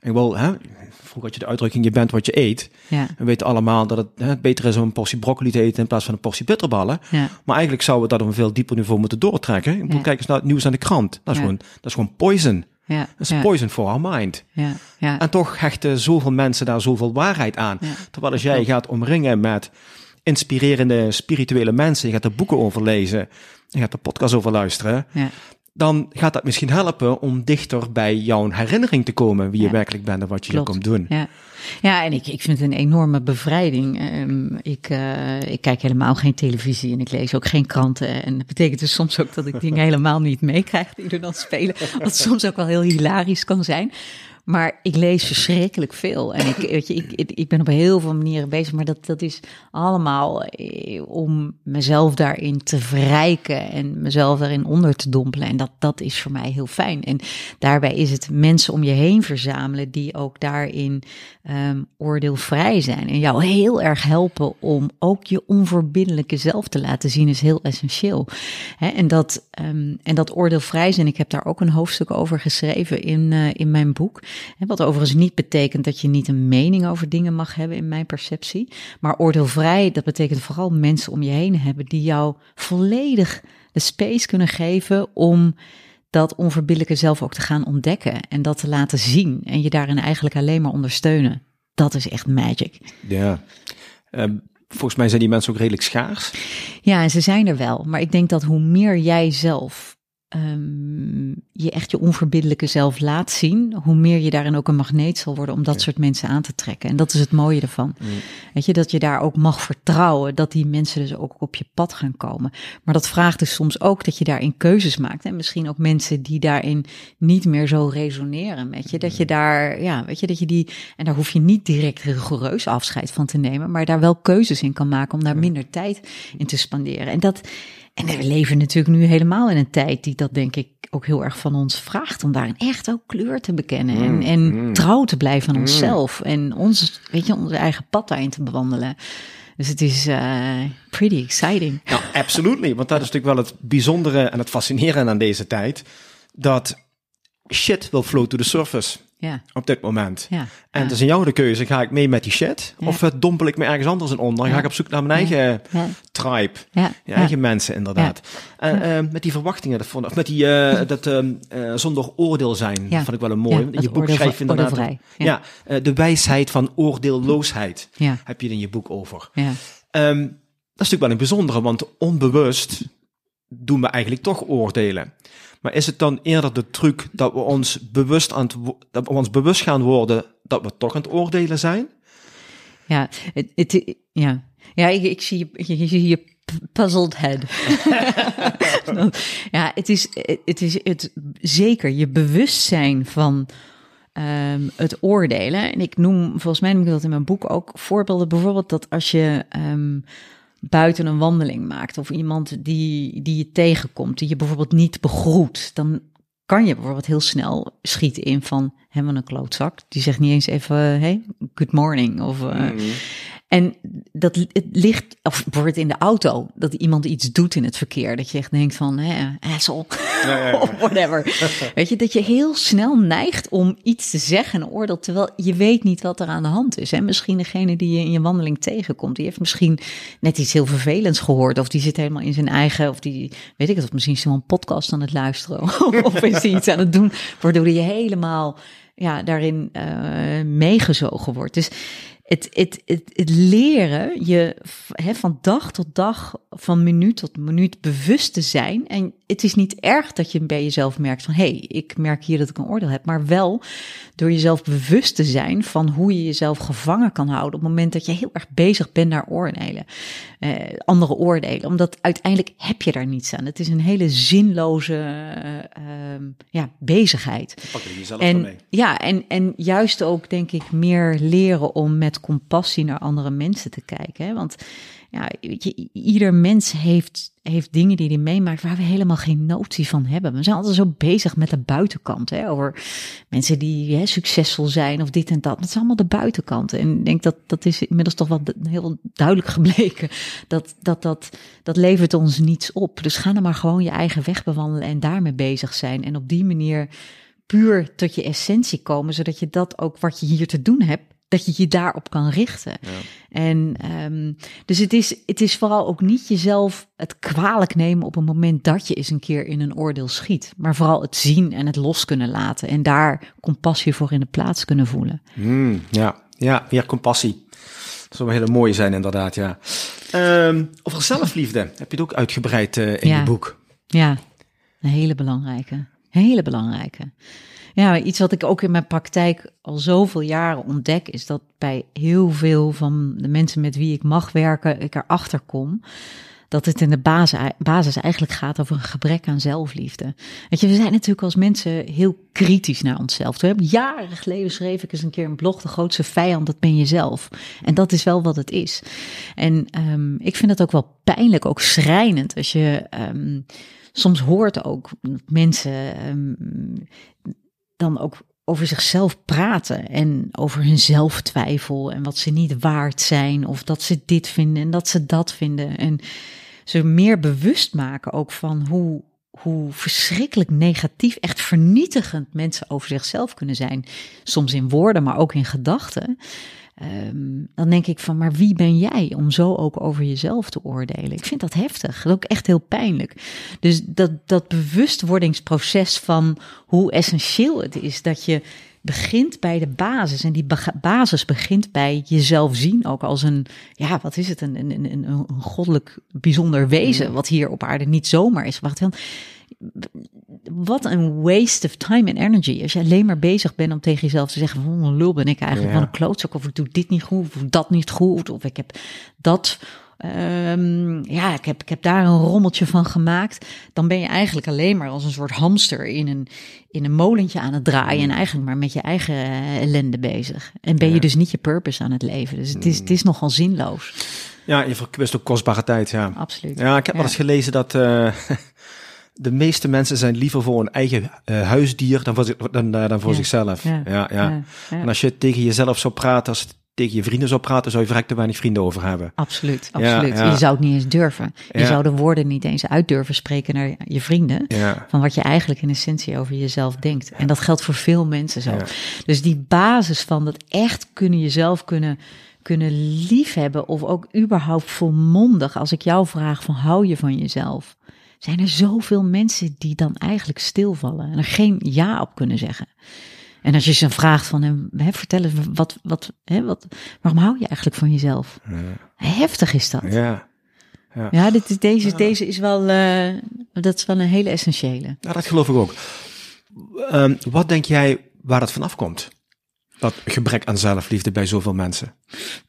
En wel, hè, vroeger had je de uitdrukking, je bent wat je eet. Ja. We weten allemaal dat het hè, beter is om een portie broccoli te eten in plaats van een portie bitterballen. Ja. Maar eigenlijk zouden we dat op een veel dieper niveau moeten doortrekken. Ik ja. Kijk eens naar het nieuws aan de krant. Dat is, gewoon, dat is gewoon poison. Ja, dat is poison for our mind. Ja, ja. En toch hechten zoveel mensen daar zoveel waarheid aan. Terwijl als jij gaat omringen met inspirerende spirituele mensen, je gaat er boeken over lezen, je gaat er podcast over luisteren, ja dan gaat dat misschien helpen om dichter bij jouw herinnering te komen wie je werkelijk bent en wat je hier komt doen. Ja, ja en ik, ik vind het een enorme bevrijding. Um, ik, uh, ik kijk helemaal geen televisie en ik lees ook geen kranten. En dat betekent dus soms ook dat ik dingen helemaal niet meekrijg die er dan spelen. Wat soms ook wel heel hilarisch kan zijn. Maar ik lees verschrikkelijk veel. En ik, weet je, ik, ik ben op heel veel manieren bezig. Maar dat, dat is allemaal eh, om mezelf daarin te verrijken. En mezelf daarin onder te dompelen. En dat, dat is voor mij heel fijn. En daarbij is het mensen om je heen verzamelen. die ook daarin um, oordeelvrij zijn. En jou heel erg helpen om ook je onverbiddelijke zelf te laten zien. is heel essentieel. He, en, dat, um, en dat oordeelvrij zijn. Ik heb daar ook een hoofdstuk over geschreven in, uh, in mijn boek. Wat overigens niet betekent dat je niet een mening over dingen mag hebben in mijn perceptie. Maar oordeelvrij, dat betekent vooral mensen om je heen hebben die jou volledig de space kunnen geven om dat onverbiddelijke zelf ook te gaan ontdekken en dat te laten zien en je daarin eigenlijk alleen maar ondersteunen. Dat is echt magic. Ja. Um, volgens mij zijn die mensen ook redelijk schaars. Ja, en ze zijn er wel. Maar ik denk dat hoe meer jij zelf ehm, je echt je onverbiddelijke zelf laat zien, hoe meer je daarin ook een magneet zal worden om dat soort mensen aan te trekken. En dat is het mooie ervan. Weet je, dat je daar ook mag vertrouwen dat die mensen dus ook op je pad gaan komen. Maar dat vraagt dus soms ook dat je daarin keuzes maakt. En misschien ook mensen die daarin niet meer zo resoneren met je. Dat je daar, ja, weet je, dat je die, en daar hoef je niet direct rigoureus afscheid van te nemen, maar daar wel keuzes in kan maken om daar minder tijd in te spanderen. En dat, en we leven natuurlijk nu helemaal in een tijd die dat denk ik ook heel erg van ons vraagt om daarin echt ook kleur te bekennen en, en trouw te blijven aan onszelf en ons, weet je, onze eigen pad daarin te bewandelen. Dus het is uh, pretty exciting. Nou, absolutely. Want dat is natuurlijk wel het bijzondere en het fascinerende aan deze tijd. Dat shit will flow to the surface. Ja. Op dit moment. Ja. En het is aan jou de keuze. Ga ik mee met die shit? Of uh, dompel ik me ergens anders in onder? Ga ik op zoek naar mijn eigen Ja. tribe. Ja. Je eigen mensen, inderdaad. En eh, met die verwachtingen, dat vond, of met die, eh, dat ehm, eh, zonder oordeel zijn, Ja. vond ik wel een mooi. In je boek schrijf je inderdaad... Ja, eh, de wijsheid van oordeelloosheid Ja. heb je in je boek over. Ja. Ehm, dat is natuurlijk wel een bijzondere, want onbewust doen we eigenlijk toch oordelen. Maar is het dan eerder de truc dat we ons bewust, aan het, ons bewust gaan worden dat we toch aan het oordelen zijn? Ja, ja. ja ik, zie je, je, puzzled head. ja, het is, het is het, zeker je bewustzijn van ehm, het oordelen. En ik noem, volgens mij noem ik dat in mijn boek ook, voorbeelden bijvoorbeeld dat als je ehm, buiten een wandeling maakt of iemand die, die je tegenkomt, die je bijvoorbeeld niet begroet, dan kan je bijvoorbeeld heel snel schieten in van hebben een klootzak. Die zegt niet eens even hey, good morning of uh, en dat het ligt, of bijvoorbeeld in de auto, dat iemand iets doet in het verkeer. Dat je echt denkt van, hè, of whatever. Weet je, dat je heel snel neigt om iets te zeggen, een oordeel, terwijl je weet niet wat er aan de hand is. En misschien degene die je in je wandeling tegenkomt, die heeft misschien net iets heel vervelends gehoord. Of die zit helemaal in zijn eigen, of die, weet ik het, of misschien is hij wel een podcast aan het luisteren. of is hij iets aan het doen, waardoor je helemaal ja, daarin uh, meegezogen wordt. Dus het, het, het, het leren je he, van dag tot dag, van minuut tot minuut bewust te zijn. En het is niet erg dat je bij jezelf merkt van, hé, hey, ik merk hier dat ik een oordeel heb. Maar wel door jezelf bewust te zijn van hoe je jezelf gevangen kan houden op het moment dat je heel erg bezig bent naar oordelen. Uh, andere oordelen. Omdat uiteindelijk heb je daar niets aan. Het is een hele zinloze uh, ja, bezigheid. Pak je jezelf en, mee. Ja, en, en juist ook denk ik meer leren om met compassie naar andere mensen te kijken. Hè? Want ja, weet je, ieder mens heeft, heeft dingen die hij meemaakt waar we helemaal geen notie van hebben. We zijn altijd zo bezig met de buitenkant. Hè? Over mensen die hè, succesvol zijn of dit en dat. Dat is allemaal de buitenkant. En ik denk dat dat is inmiddels toch wel heel duidelijk gebleken. Dat dat, dat dat levert ons niets op. Dus ga dan maar gewoon je eigen weg bewandelen en daarmee bezig zijn. En op die manier puur tot je essentie komen. Zodat je dat ook wat je hier te doen hebt dat je je daarop kan richten. Ja. En um, dus het is, het is vooral ook niet jezelf het kwalijk nemen op een moment dat je eens een keer in een oordeel schiet. Maar vooral het zien en het los kunnen laten. En daar compassie voor in de plaats kunnen voelen. Mm, ja. ja, meer compassie. Dat zou een hele mooie zijn, inderdaad. Ja. Um, over zelfliefde heb je het ook uitgebreid uh, in ja. je boek. Ja, een hele belangrijke. Hele belangrijke. Ja, iets wat ik ook in mijn praktijk al zoveel jaren ontdek, is dat bij heel veel van de mensen met wie ik mag werken, ik erachter kom dat het in de basis, eigenlijk gaat over een gebrek aan zelfliefde. Weet je, we zijn natuurlijk als mensen heel kritisch naar onszelf. Toen heb jaren geleden schreef ik eens een keer een blog, de grootste vijand, dat ben je zelf. En dat is wel wat het is. En um, ik vind het ook wel pijnlijk, ook schrijnend, als je um, soms hoort ook mensen um, dan ook over zichzelf praten en over hun zelftwijfel en wat ze niet waard zijn of dat ze dit vinden en dat ze dat vinden en ze meer bewust maken ook van hoe hoe verschrikkelijk negatief, echt vernietigend mensen over zichzelf kunnen zijn, soms in woorden, maar ook in gedachten. Um, dan denk ik van, maar wie ben jij om zo ook over jezelf te oordelen? Ik vind dat heftig, dat ook echt heel pijnlijk. Dus dat, dat bewustwordingsproces van hoe essentieel het is dat je begint bij de basis. En die basis begint bij jezelf zien, ook als een, ja, wat is het, een, een, een, een goddelijk bijzonder wezen, wat hier op aarde niet zomaar is. Wacht, wat een waste of time and energy. Als je alleen maar bezig bent om tegen jezelf te zeggen: van een lul ben ik eigenlijk, Ja. van een klootzak, of ik doe dit niet goed, of dat niet goed, of ik heb dat. ehm, ja, ik heb, ik heb daar een rommeltje van gemaakt. Dan ben je eigenlijk alleen maar als een soort hamster in een, in een molentje aan het draaien. En eigenlijk maar met je eigen ellende bezig. En ben je Ja. dus niet je purpose aan het leven. Dus het is, het is nogal zinloos. Ja, je verkwist ook kostbare tijd, ja. Absoluut. Ja, ik heb wel Ja. eens gelezen dat eh, de meeste mensen zijn liever voor een eigen eh, huisdier dan voor, dan, eh, dan voor Ja. zichzelf. Ja, Ja. En als je tegen jezelf zou praten, als het tegen je vrienden zou praten, zou je verrekt te weinig vrienden over hebben. Absoluut, absoluut. Je zou het niet eens durven. Je zou de woorden niet eens uit durven spreken naar je vrienden. Van wat je eigenlijk in essentie over jezelf denkt. En dat geldt voor veel mensen zo. Dus die basis van dat echt kunnen jezelf kunnen, kunnen liefhebben. Of ook überhaupt volmondig. Als ik jou vraag van hou je van jezelf. Zijn er zoveel mensen die dan eigenlijk stilvallen. En er geen ja op kunnen zeggen. En als je ze vraagt van hem, hè, vertel eens, wat, wat, hè, wat, waarom hou je eigenlijk van jezelf? Heftig is dat. Ja. Ja, dit, is- deze, deze is wel, eh, dat is wel een hele essentiële. ja, dat geloof ik ook. Ehm, wat denk jij waar dat vanaf komt? Dat gebrek aan zelfliefde bij zoveel mensen.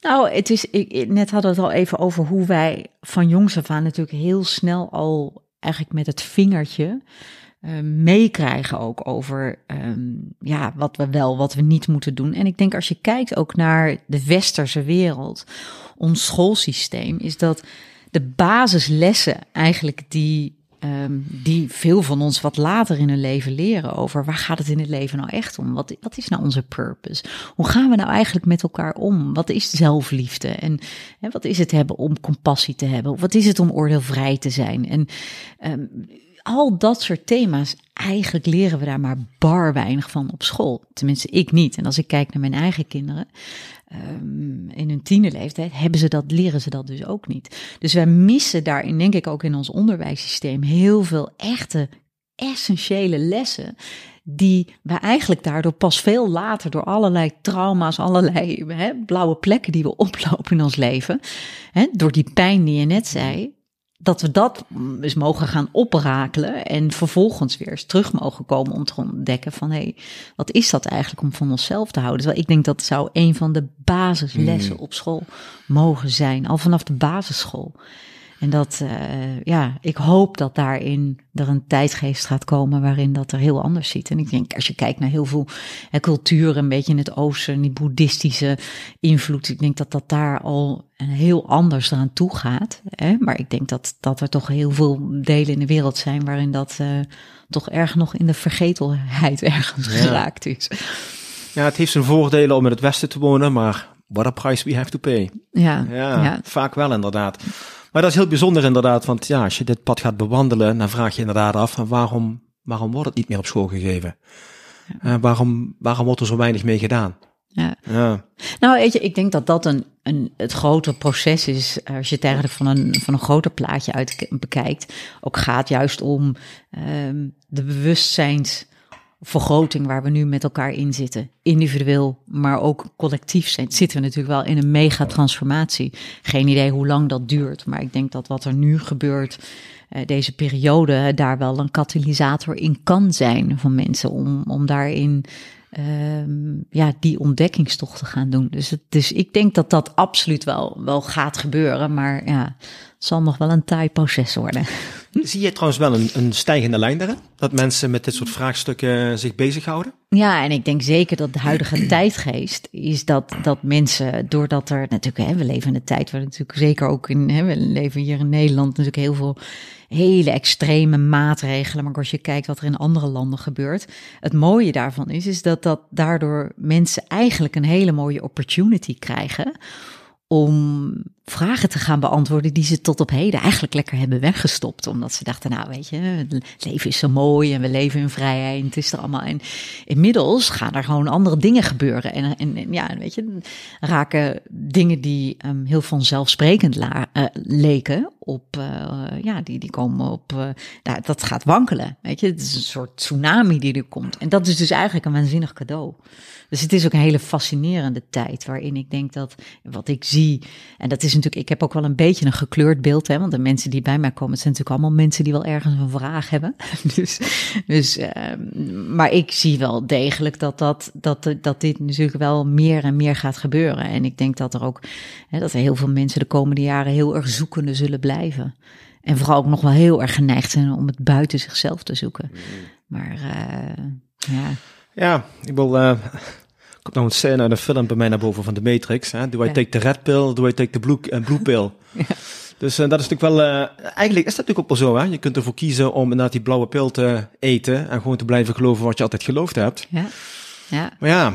Nou, het is, ik, ik- net hadden we het al even over hoe wij van jongs af aan natuurlijk heel snel al eigenlijk met het vingertje eh, meekrijgen ook over ehm, ja, wat we wel, wat we niet moeten doen. En ik denk als je kijkt ook naar de westerse wereld, ons schoolsysteem, is dat de basislessen eigenlijk die, ehm, die veel van ons wat later in hun leven leren over waar gaat het in het leven nou echt om? Wat, wat is nou onze purpose? Hoe gaan we nou eigenlijk met elkaar om? Wat is zelfliefde? En wat is het hebben om compassie te hebben? Wat is het om oordeelvrij te zijn? En ehm, al dat soort thema's, eigenlijk leren we daar maar bar weinig van op school. Tenminste, ik niet. En als ik kijk naar mijn eigen kinderen, ehm, in hun tienerleeftijd, hebben ze dat, leren ze dat dus ook niet. Dus wij missen daarin, denk ik ook in ons onderwijssysteem, heel veel echte, essentiële lessen. Die we eigenlijk daardoor pas veel later door allerlei trauma's, allerlei hè, blauwe plekken die we oplopen in ons leven, hè, door die pijn die je net zei, dat we dat eens mogen gaan oprakelen en vervolgens weer eens terug mogen komen om te ontdekken van hé, hey, wat is dat eigenlijk om van onszelf te houden? Terwijl ik denk dat zou een van de basislessen op school mogen zijn, al vanaf de basisschool. En dat, uh, ja, ik hoop dat daarin er een tijdgeest gaat komen waarin dat er heel anders ziet. En ik denk, als je kijkt naar heel veel hè, culturen, een beetje in het oosten, die boeddhistische invloed, ik denk dat dat daar al een heel anders eraan toe gaat. Hè? Maar ik denk dat, dat er toch heel veel delen in de wereld zijn waarin dat uh, toch erg nog in de vergetelheid ergens ja. geraakt is. Ja, het heeft zijn voordelen om in het westen te wonen, maar what a price we have to pay. Ja, ja, ja. vaak wel inderdaad. Maar dat is heel bijzonder inderdaad, want ja, als je dit pad gaat bewandelen, dan vraag je inderdaad af, waarom, waarom wordt het niet meer op school gegeven? Ja. Uh, waarom, waarom wordt er zo weinig mee gedaan? Ja. ja. Nou, weet je, ik denk dat dat een, een, het grote proces is, als je het eigenlijk van een, van een groter plaatje uit bekijkt, ook gaat juist om um, de bewustzijnsvergroting waar we nu met elkaar in zitten. Individueel, maar ook collectief zijn. Zitten we natuurlijk wel in een mega transformatie. Geen idee hoe lang dat duurt, maar ik denk dat wat er nu gebeurt, uh, deze periode, daar wel een katalysator in kan zijn van mensen om, om daarin um, ja, die ontdekkingstocht te gaan doen. Dus, het, dus ik denk dat dat absoluut wel, wel gaat gebeuren, maar ja, het zal nog wel een taai proces worden. Zie je trouwens wel een, een stijgende lijn daarin? Dat mensen met dit soort vraagstukken zich bezighouden? Ja, en ik denk zeker dat de huidige tijdgeest is dat, dat mensen, doordat er natuurlijk, hè, we leven in een tijd waar natuurlijk zeker ook in, hè, we leven hier in Nederland natuurlijk heel veel hele extreme maatregelen. Maar als je kijkt wat er in andere landen gebeurt, het mooie daarvan is, is dat, dat daardoor mensen eigenlijk een hele mooie opportunity krijgen om vragen te gaan beantwoorden die ze tot op heden eigenlijk lekker hebben weggestopt. Omdat ze dachten, nou weet je, het leven is zo mooi en we leven in vrijheid het is er allemaal. En inmiddels gaan er gewoon andere dingen gebeuren. En, en, ja, weet je, raken dingen die um, heel vanzelfsprekend la, uh, leken op, uh, ja, die, die komen op, uh, nou, dat gaat wankelen. Weet je, het is een soort tsunami die er komt. En dat is dus eigenlijk een waanzinnig cadeau. Dus het is ook een hele fascinerende tijd waarin ik denk dat wat ik zie, en dat is natuurlijk, ik heb ook wel een beetje een gekleurd beeld, hè, want de mensen die bij mij komen, het zijn natuurlijk allemaal mensen die wel ergens een vraag hebben. dus, dus ehm, maar ik zie wel degelijk dat, dat, dat, dat dit natuurlijk wel meer en meer gaat gebeuren. En ik denk dat er ook, hè, dat er heel veel mensen de komende jaren heel erg zoekende zullen blijven. En vooral ook nog wel heel erg geneigd zijn om het buiten zichzelf te zoeken. Maar uh, ja. Ja, ik wil. Uh, komt nou een scène uit een film bij mij naar boven van de Matrix. Hè? Do I take the red pill? Do I take the blue, uh, blue pill? Dus uh, dat is natuurlijk wel. Uh, eigenlijk is dat natuurlijk ook wel zo. Hè? Je kunt ervoor kiezen om inderdaad die blauwe pil te eten en gewoon te blijven geloven wat je altijd geloofd hebt. Ja. ja. Maar ja,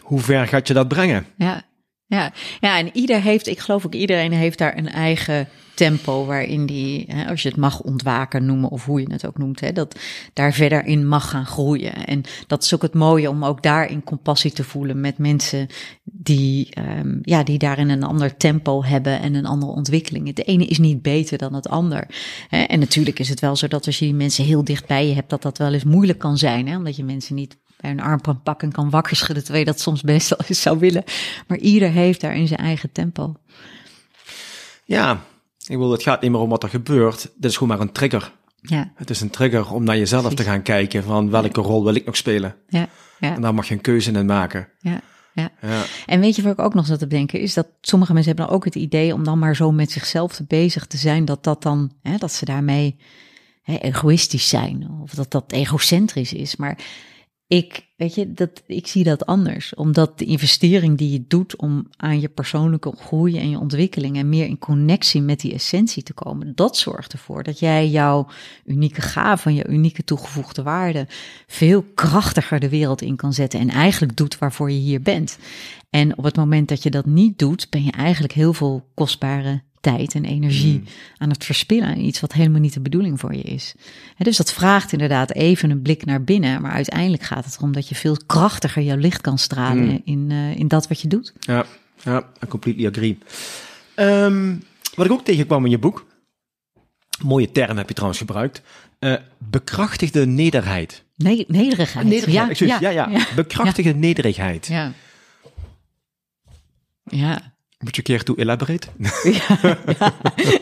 hoe ver gaat je dat brengen? Ja. Ja, ja, en ieder heeft, ik geloof ook iedereen heeft daar een eigen tempo waarin die, hè, als je het mag ontwaken noemen of hoe je het ook noemt, hè, dat daar verder in mag gaan groeien. En dat is ook het mooie om ook daarin compassie te voelen met mensen die, um, ja, die daarin een ander tempo hebben en een andere ontwikkeling. De ene is niet beter dan het ander. Hè. En natuurlijk is het wel zo dat als je die mensen heel dicht bij je hebt, dat dat wel eens moeilijk kan zijn, hè, omdat je mensen niet bij een arm kan pakken en kan wakker schudden, terwijl je dat soms best wel eens zou willen. Maar ieder heeft daar in zijn eigen tempo. Ja, ik wil, het gaat niet meer om wat er gebeurt. Dit is gewoon maar een trigger. Ja. Het is een trigger om naar jezelf te gaan kijken van welke rol wil ik nog spelen. Ja. ja. En daar mag je een keuze in maken. Ja. Ja. ja. En weet je waar ik ook nog zat te denken, is dat sommige mensen hebben dan ook het idee om dan maar zo met zichzelf te bezig te zijn, dat dat dan, hè, dat ze daarmee hè, egoïstisch zijn of dat dat egocentrisch is. Maar ik, weet je, dat, ik zie dat anders. Omdat de investering die je doet om aan je persoonlijke groei en je ontwikkeling en meer in connectie met die essentie te komen, dat zorgt ervoor dat jij jouw unieke gave, je unieke toegevoegde waarde veel krachtiger de wereld in kan zetten en eigenlijk doet waarvoor je hier bent. En op het moment dat je dat niet doet, ben je eigenlijk heel veel kostbare tijd en energie mm. aan het verspillen aan iets wat helemaal niet de bedoeling voor je is. dus dat vraagt inderdaad even een blik naar binnen, maar uiteindelijk gaat het erom dat je veel krachtiger jouw licht kan stralen mm. in, uh, in dat wat je doet. Ja, ja, I completely agree. Um, wat ik ook tegenkwam in je boek, mooie term heb je trouwens gebruikt, uh, bekrachtigde nederigheid. Nee, nederigheid. nederigheid. Ja, ja, ja, ja, Bekrachtigde nederigheid. Ja. Ja. Moet je een keer toe elaborate?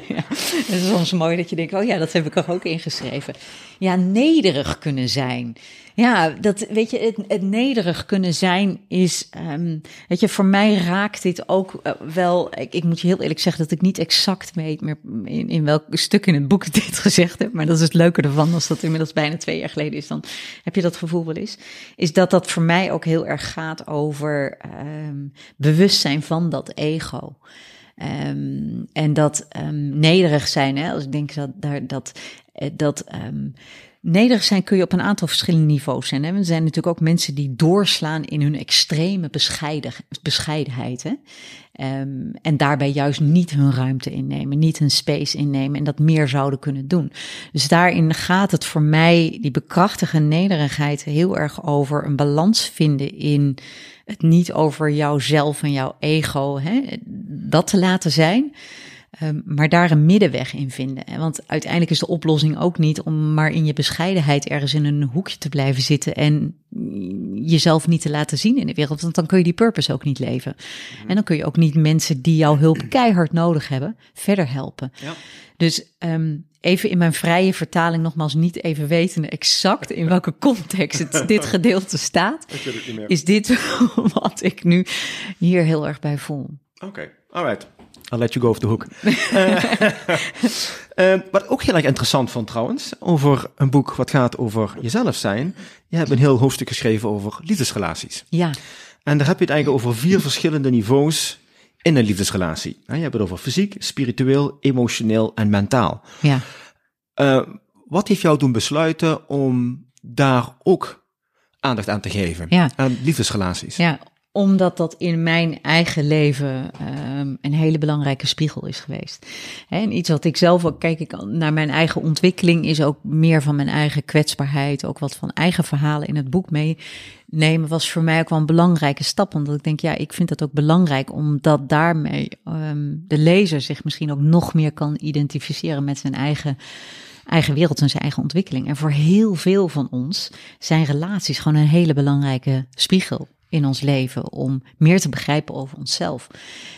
Ja, Het is soms mooi dat je denkt, oh ja, dat heb ik er ook ingeschreven. Ja, nederig kunnen zijn. Ja, dat weet je, het, het nederig kunnen zijn is, um, weet je, voor mij raakt dit ook uh, wel. Ik, moet je heel eerlijk zeggen dat ik niet exact weet meer in, in welk stuk in het boek dit gezegd heb. Maar dat is het leuke ervan, als dat inmiddels bijna twee jaar geleden is, dan heb je dat gevoel wel eens. Is dat dat voor mij ook heel erg gaat over um, bewustzijn van dat ego. Um, en dat um, nederig zijn, hè, als ik denk dat daar dat, eh, dat um, Nederig zijn kun je op een aantal verschillende niveaus zijn. Hè? Er zijn natuurlijk ook mensen die doorslaan in hun extreme bescheiden, bescheidenheid. Hè? En daarbij juist niet hun ruimte innemen, niet hun space innemen en dat meer zouden kunnen doen. Dus daarin gaat het voor mij, die bekrachtige nederigheid, heel erg over een balans vinden in het niet over jouzelf en jouw ego, hè? dat te laten zijn. Um, maar daar een middenweg in vinden. Want uiteindelijk is de oplossing ook niet om maar in je bescheidenheid ergens in een hoekje te blijven zitten en jezelf niet te laten zien in de wereld. Want dan kun je die purpose ook niet leven. Mhm. En dan kun je ook niet mensen die jouw hulp keihard nodig hebben, verder helpen. Ja. Dus um, even in mijn vrije vertaling nogmaals niet even weten exact in welke context het, dit gedeelte staat. Is dit wat ik nu hier heel erg bij voel. Oké, okay. alright. I'll let you go off the hook. uh, wat ook heel erg interessant vond trouwens, over een boek wat gaat over jezelf zijn. Je hebt een heel hoofdstuk geschreven over liefdesrelaties. Ja. En daar heb je het eigenlijk over vier verschillende niveaus in een liefdesrelatie. Je hebt het over fysiek, spiritueel, emotioneel en mentaal. Ja. Uh, wat heeft jou doen besluiten om daar ook aandacht aan te geven? Ja. Aan liefdesrelaties. Ja, omdat dat in mijn eigen leven um, een hele belangrijke spiegel is geweest. En iets wat ik zelf ook, kijk ik naar mijn eigen ontwikkeling, is ook meer van mijn eigen kwetsbaarheid, ook wat van eigen verhalen in het boek meenemen, was voor mij ook wel een belangrijke stap. Omdat ik denk, ja, ik vind het ook belangrijk, omdat daarmee um, de lezer zich misschien ook nog meer kan identificeren met zijn eigen eigen wereld en zijn eigen ontwikkeling. En voor heel veel van ons zijn relaties gewoon een hele belangrijke spiegel in ons leven om meer te begrijpen over onszelf.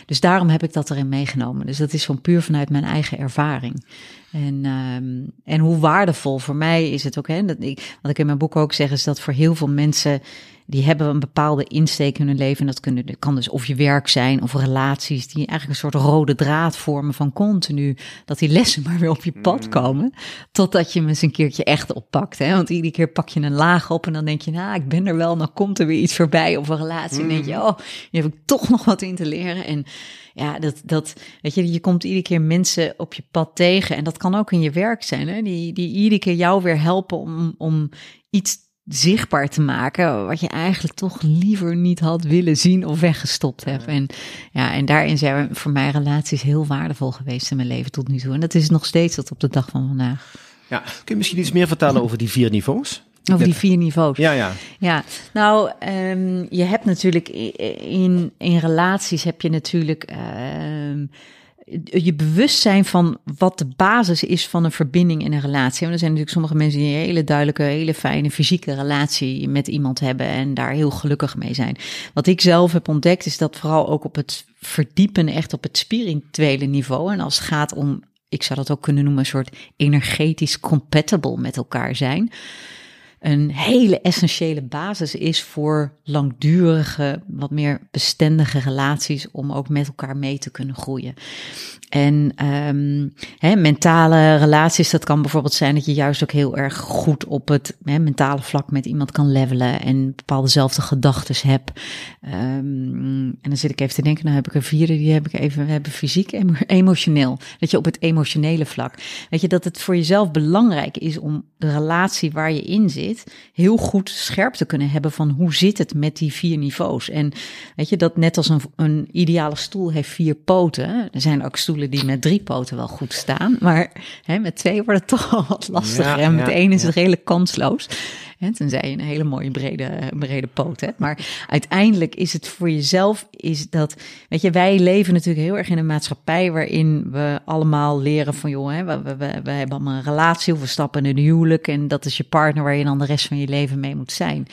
Dus daarom heb ik dat erin meegenomen. Dus dat is gewoon puur vanuit mijn eigen ervaring. En, um, en hoe waardevol voor mij is het ook. Hè, dat ik, wat ik in mijn boek ook zeg, is dat voor heel veel mensen die hebben een bepaalde insteek in hun leven. En dat, kunnen, dat kan dus of je werk zijn of relaties, die eigenlijk een soort rode draad vormen van continu. Dat die lessen maar weer op je pad mm. komen. Totdat je hem eens een keertje echt oppakt. Hè? Want iedere keer pak je een laag op en dan denk je, nou, ik ben er wel. Dan komt er weer iets voorbij of een relatie. En denk je, mm. oh, je hebt toch nog wat in te leren. En ja, dat, dat, weet je, je komt iedere keer mensen op je pad tegen. En dat kan ook in je werk zijn, hè? Die, die iedere keer jou weer helpen om, om iets zichtbaar te maken, wat je eigenlijk toch liever niet had willen zien of weggestopt hebt. En, ja, en daarin zijn voor mij relaties heel waardevol geweest in mijn leven tot nu toe. En dat is nog steeds tot op de dag van vandaag. Ja, kun je misschien iets meer vertellen over die vier niveaus? Over die vier niveaus. Ja, ja. Ja, nou, um, je hebt natuurlijk in, in relaties heb je natuurlijk. Um, je bewustzijn van wat de basis is van een verbinding in een relatie. Want er zijn natuurlijk sommige mensen die een hele duidelijke, hele fijne fysieke relatie met iemand hebben en daar heel gelukkig mee zijn. Wat ik zelf heb ontdekt is dat vooral ook op het verdiepen, echt op het spirituele niveau. En als het gaat om, ik zou dat ook kunnen noemen, een soort energetisch compatible met elkaar zijn een hele essentiële basis is voor langdurige, wat meer bestendige relaties om ook met elkaar mee te kunnen groeien. En hè, mentale relaties, dat kan bijvoorbeeld zijn dat je juist ook heel erg goed op het mentale vlak met iemand kan levelen en bepaaldezelfde gedachten hebt. Um, en dan zit ik even te denken, nou heb ik er vier, die heb ik even, we hebben fysiek, emotioneel. Dat je op het emotionele vlak, weet je, dat het voor jezelf belangrijk is om de relatie waar je in zit, heel goed scherp te kunnen hebben van hoe zit het met die vier niveaus. En weet je, dat net als een, een ideale stoel heeft vier poten, er zijn ook stoelen die met drie poten wel goed staan. Maar hè, met twee wordt het toch wel wat lastiger. en met één is het redelijk kansloos. Tenzij je een hele mooie brede, brede poot hebt. Maar uiteindelijk is het voor jezelf, is dat, weet je, wij leven natuurlijk heel erg in een maatschappij waarin we allemaal leren van, joh, hè, we, we, we, hebben allemaal een relatie of we stappen in een huwelijk en dat is je partner waar je dan de rest van je leven mee moet zijn.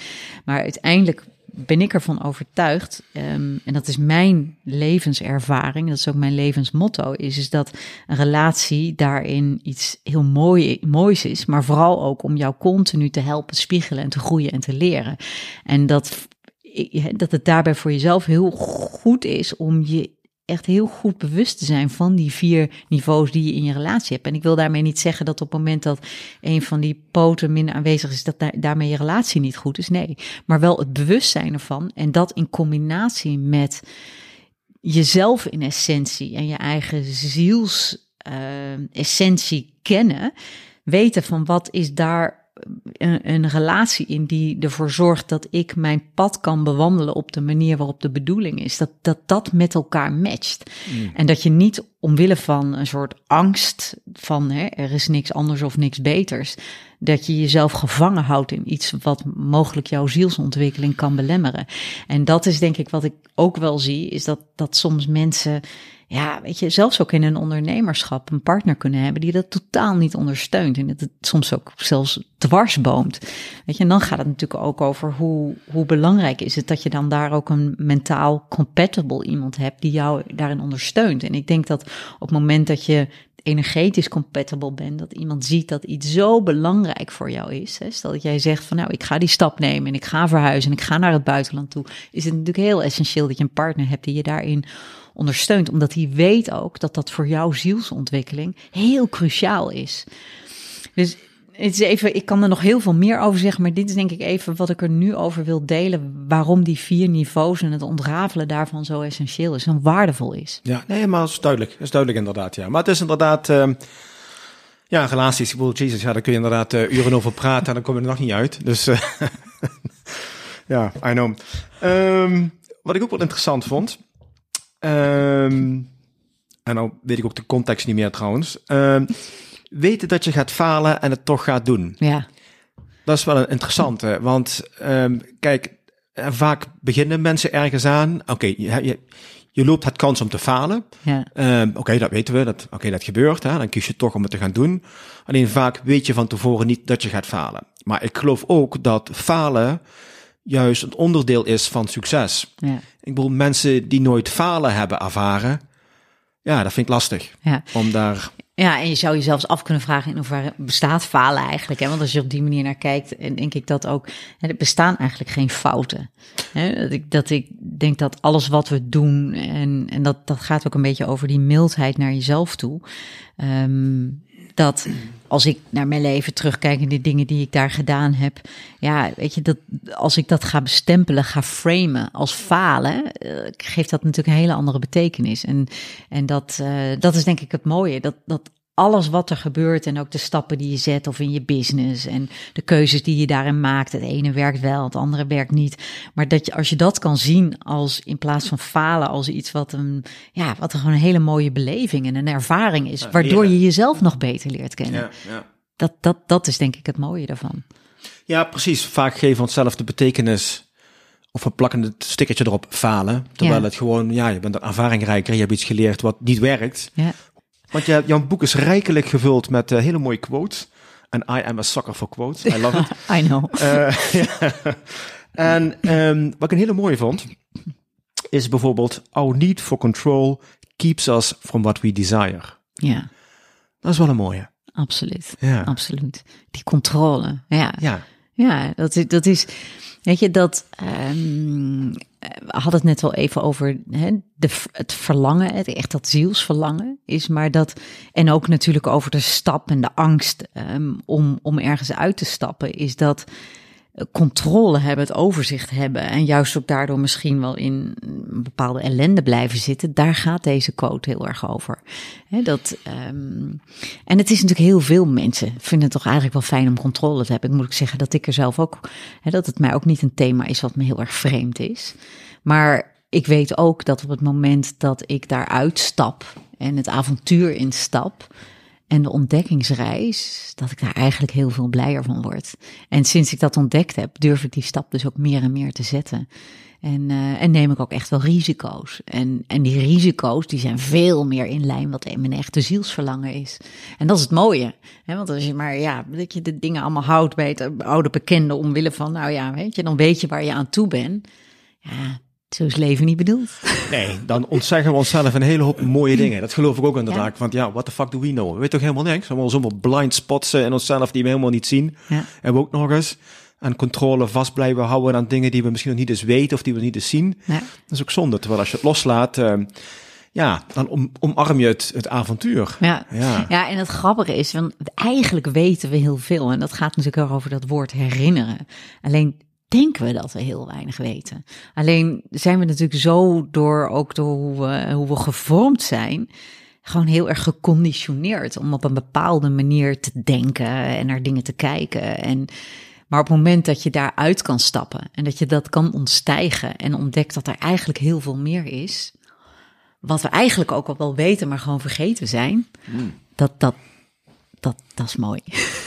Maar uiteindelijk ben ik ervan overtuigd, um, en dat is mijn levenservaring, dat is ook mijn levensmotto, is, is dat een relatie daarin iets heel mooi, moois is, maar vooral ook om jou continu te helpen spiegelen en te groeien en te leren. En dat, dat het daarbij voor jezelf heel goed is om je echt heel goed bewust te zijn van die vier niveaus die je in je relatie hebt. En ik wil daarmee niet zeggen dat op het moment dat een van die poten minder aanwezig is, dat daarmee je relatie niet goed is. Nee, maar wel het bewustzijn ervan en dat in combinatie met jezelf in essentie en je eigen ziels uh, essentie kennen, weten van wat is daar een, een, relatie in die ervoor zorgt dat ik mijn pad kan bewandelen op de manier waarop de bedoeling is. Dat dat, dat met elkaar matcht. Mm. En dat je niet omwille van een soort angst van hè, er is niks anders of niks beters, dat je jezelf gevangen houdt in iets wat mogelijk jouw zielsontwikkeling kan belemmeren. En dat is denk ik wat ik ook wel zie, is dat, dat soms mensen ja, weet je, zelfs ook in een ondernemerschap een partner kunnen hebben die dat totaal niet ondersteunt. En dat het soms ook zelfs dwarsboomt. Weet je, en dan gaat het natuurlijk ook over hoe, hoe belangrijk is het dat je dan daar ook een mentaal compatible iemand hebt die jou daarin ondersteunt. En ik denk dat op het moment dat je energetisch compatible bent, dat iemand ziet dat iets zo belangrijk voor jou is. Hè? Dat jij zegt van nou, ik ga die stap nemen en ik ga verhuizen en ik ga naar het buitenland toe, is het natuurlijk heel essentieel dat je een partner hebt die je daarin omdat hij weet ook dat dat voor jouw zielsontwikkeling heel cruciaal is. Dus het is even, ik kan er nog heel veel meer over zeggen, maar dit is denk ik even wat ik er nu over wil delen. Waarom die vier niveaus en het ontrafelen daarvan zo essentieel is en waardevol is. Ja, nee, maar dat is duidelijk. Dat is duidelijk inderdaad, ja. Maar het is inderdaad, uh, ja, relaties, ik bedoel, Jesus, ja, daar kun je inderdaad uh, uren over praten en dan kom je er nog niet uit. Dus, uh, ja, I know. Um, wat ik ook wel interessant vond, um, en nou weet ik ook de context niet meer trouwens. Um, weten dat je gaat falen en het toch gaat doen. Ja. Dat is wel een interessante, want um, kijk, eh, vaak beginnen mensen ergens aan. Oké, okay, je, je, loopt het kans om te falen. Ja. Um, oké, okay, dat weten we. Dat, Oké, dat gebeurt. Hè? Dan kies je toch om het te gaan doen. Alleen vaak weet je van tevoren niet dat je gaat falen. Maar ik geloof ook dat falen juist een onderdeel is van succes. Ja. Ik bedoel, mensen die nooit falen hebben ervaren, ja, dat vind ik lastig. Ja. Om daar, Ja, en je zou je zelfs af kunnen vragen in hoeverre bestaat falen eigenlijk. Hè? Want als je op die manier naar kijkt, en denk ik dat ook, hè, er bestaan eigenlijk geen fouten. Hè? Dat, ik, dat ik denk dat alles wat we doen, en, en dat, dat gaat ook een beetje over die mildheid naar jezelf toe. Ehm, dat als ik naar mijn leven terugkijk en de dingen die ik daar gedaan heb, ja, weet je, dat als ik dat ga bestempelen, ga framen als falen, eh, geeft dat natuurlijk een hele andere betekenis. En, en dat, eh, dat is denk ik het mooie, dat, dat alles wat er gebeurt en ook de stappen die je zet of in je business en de keuzes die je daarin maakt, het ene werkt wel, het andere werkt niet. Maar dat je, als je dat kan zien als in plaats van falen als iets wat een, ja, wat gewoon een hele mooie beleving en een ervaring is, waardoor je jezelf nog beter leert kennen. ja, ja. Dat, dat, dat is denk ik het mooie daarvan. ja, precies. Vaak geven we onszelf de betekenis, of we plakken het stickertje erop, falen. Terwijl Ja. het gewoon, ja, je bent ervaringrijker, je hebt iets geleerd wat niet werkt. Ja, Want je, jouw boek is rijkelijk gevuld met eh, hele mooie quotes. En I am a sucker for quotes. I love it. I know. Eh. En ehm, wat ik een hele mooie vond, is bijvoorbeeld: Our need for control keeps us from what we desire. Ja, Dat is wel een mooie. absoluut. Ja. Absoluut. Die controle. Ja, Ja, Ja, dat is, dat is weet je, dat, ehm, we hadden het net al even over hè, het verlangen, het, echt dat zielsverlangen is, maar dat, en ook natuurlijk over de stap en de angst ehm, om, om ergens uit te stappen, is dat eh, controle hebben, het overzicht hebben en juist ook daardoor misschien wel in een bepaalde ellende blijven zitten, daar gaat deze quote heel erg over. Hè, dat, ehm, en het is natuurlijk heel veel mensen vinden het toch eigenlijk wel fijn om controle te hebben. Ik moet ook zeggen dat ik er zelf ook, dat het mij ook niet een thema is wat me heel erg vreemd is. Maar ik weet ook dat op het moment dat ik daaruit stap en het avontuur instap en de ontdekkingsreis, dat ik daar eigenlijk heel veel blijer van word. En sinds ik dat ontdekt heb, durf ik die stap dus ook meer en meer te zetten. En, eh, en neem ik ook echt wel risico's. En, en die risico's die zijn veel meer in lijn wat mijn echte zielsverlangen is. En dat is het mooie. Hè? Want als je maar ja, dat je de dingen allemaal houdt bij het oude bekende omwille van, nou ja, weet je, dan weet je waar je aan toe bent. Ja, zo is leven niet bedoeld. nee, dan ontzeggen we onszelf een hele hoop mooie dingen. Dat geloof ik ook inderdaad. Want ja, what the fuck do we know? We weten toch helemaal niks? Allemaal zomaar blind spots in onszelf die we helemaal niet zien. Ja. En we ook nog eens aan controle vast blijven houden aan dingen die we misschien nog niet eens weten of die we niet eens zien. Ja. Dat is ook zonde. Terwijl als je het loslaat, eh, ja, dan om, omarm je het, het avontuur. Ja. Ja. ja, en het grappige is, want eigenlijk weten we heel veel. En dat gaat natuurlijk ook over dat woord herinneren. Alleen denken we dat we heel weinig weten. Alleen zijn we natuurlijk zo door ook door hoe we, hoe we gevormd zijn, gewoon heel erg geconditioneerd om op een bepaalde manier te denken en naar dingen te kijken. En, maar op het moment dat je daaruit kan stappen en dat je dat kan ontstijgen en ontdekt dat er eigenlijk heel veel meer is, wat we eigenlijk ook al wel weten, maar gewoon vergeten zijn, dat, dat, dat, dat is mooi.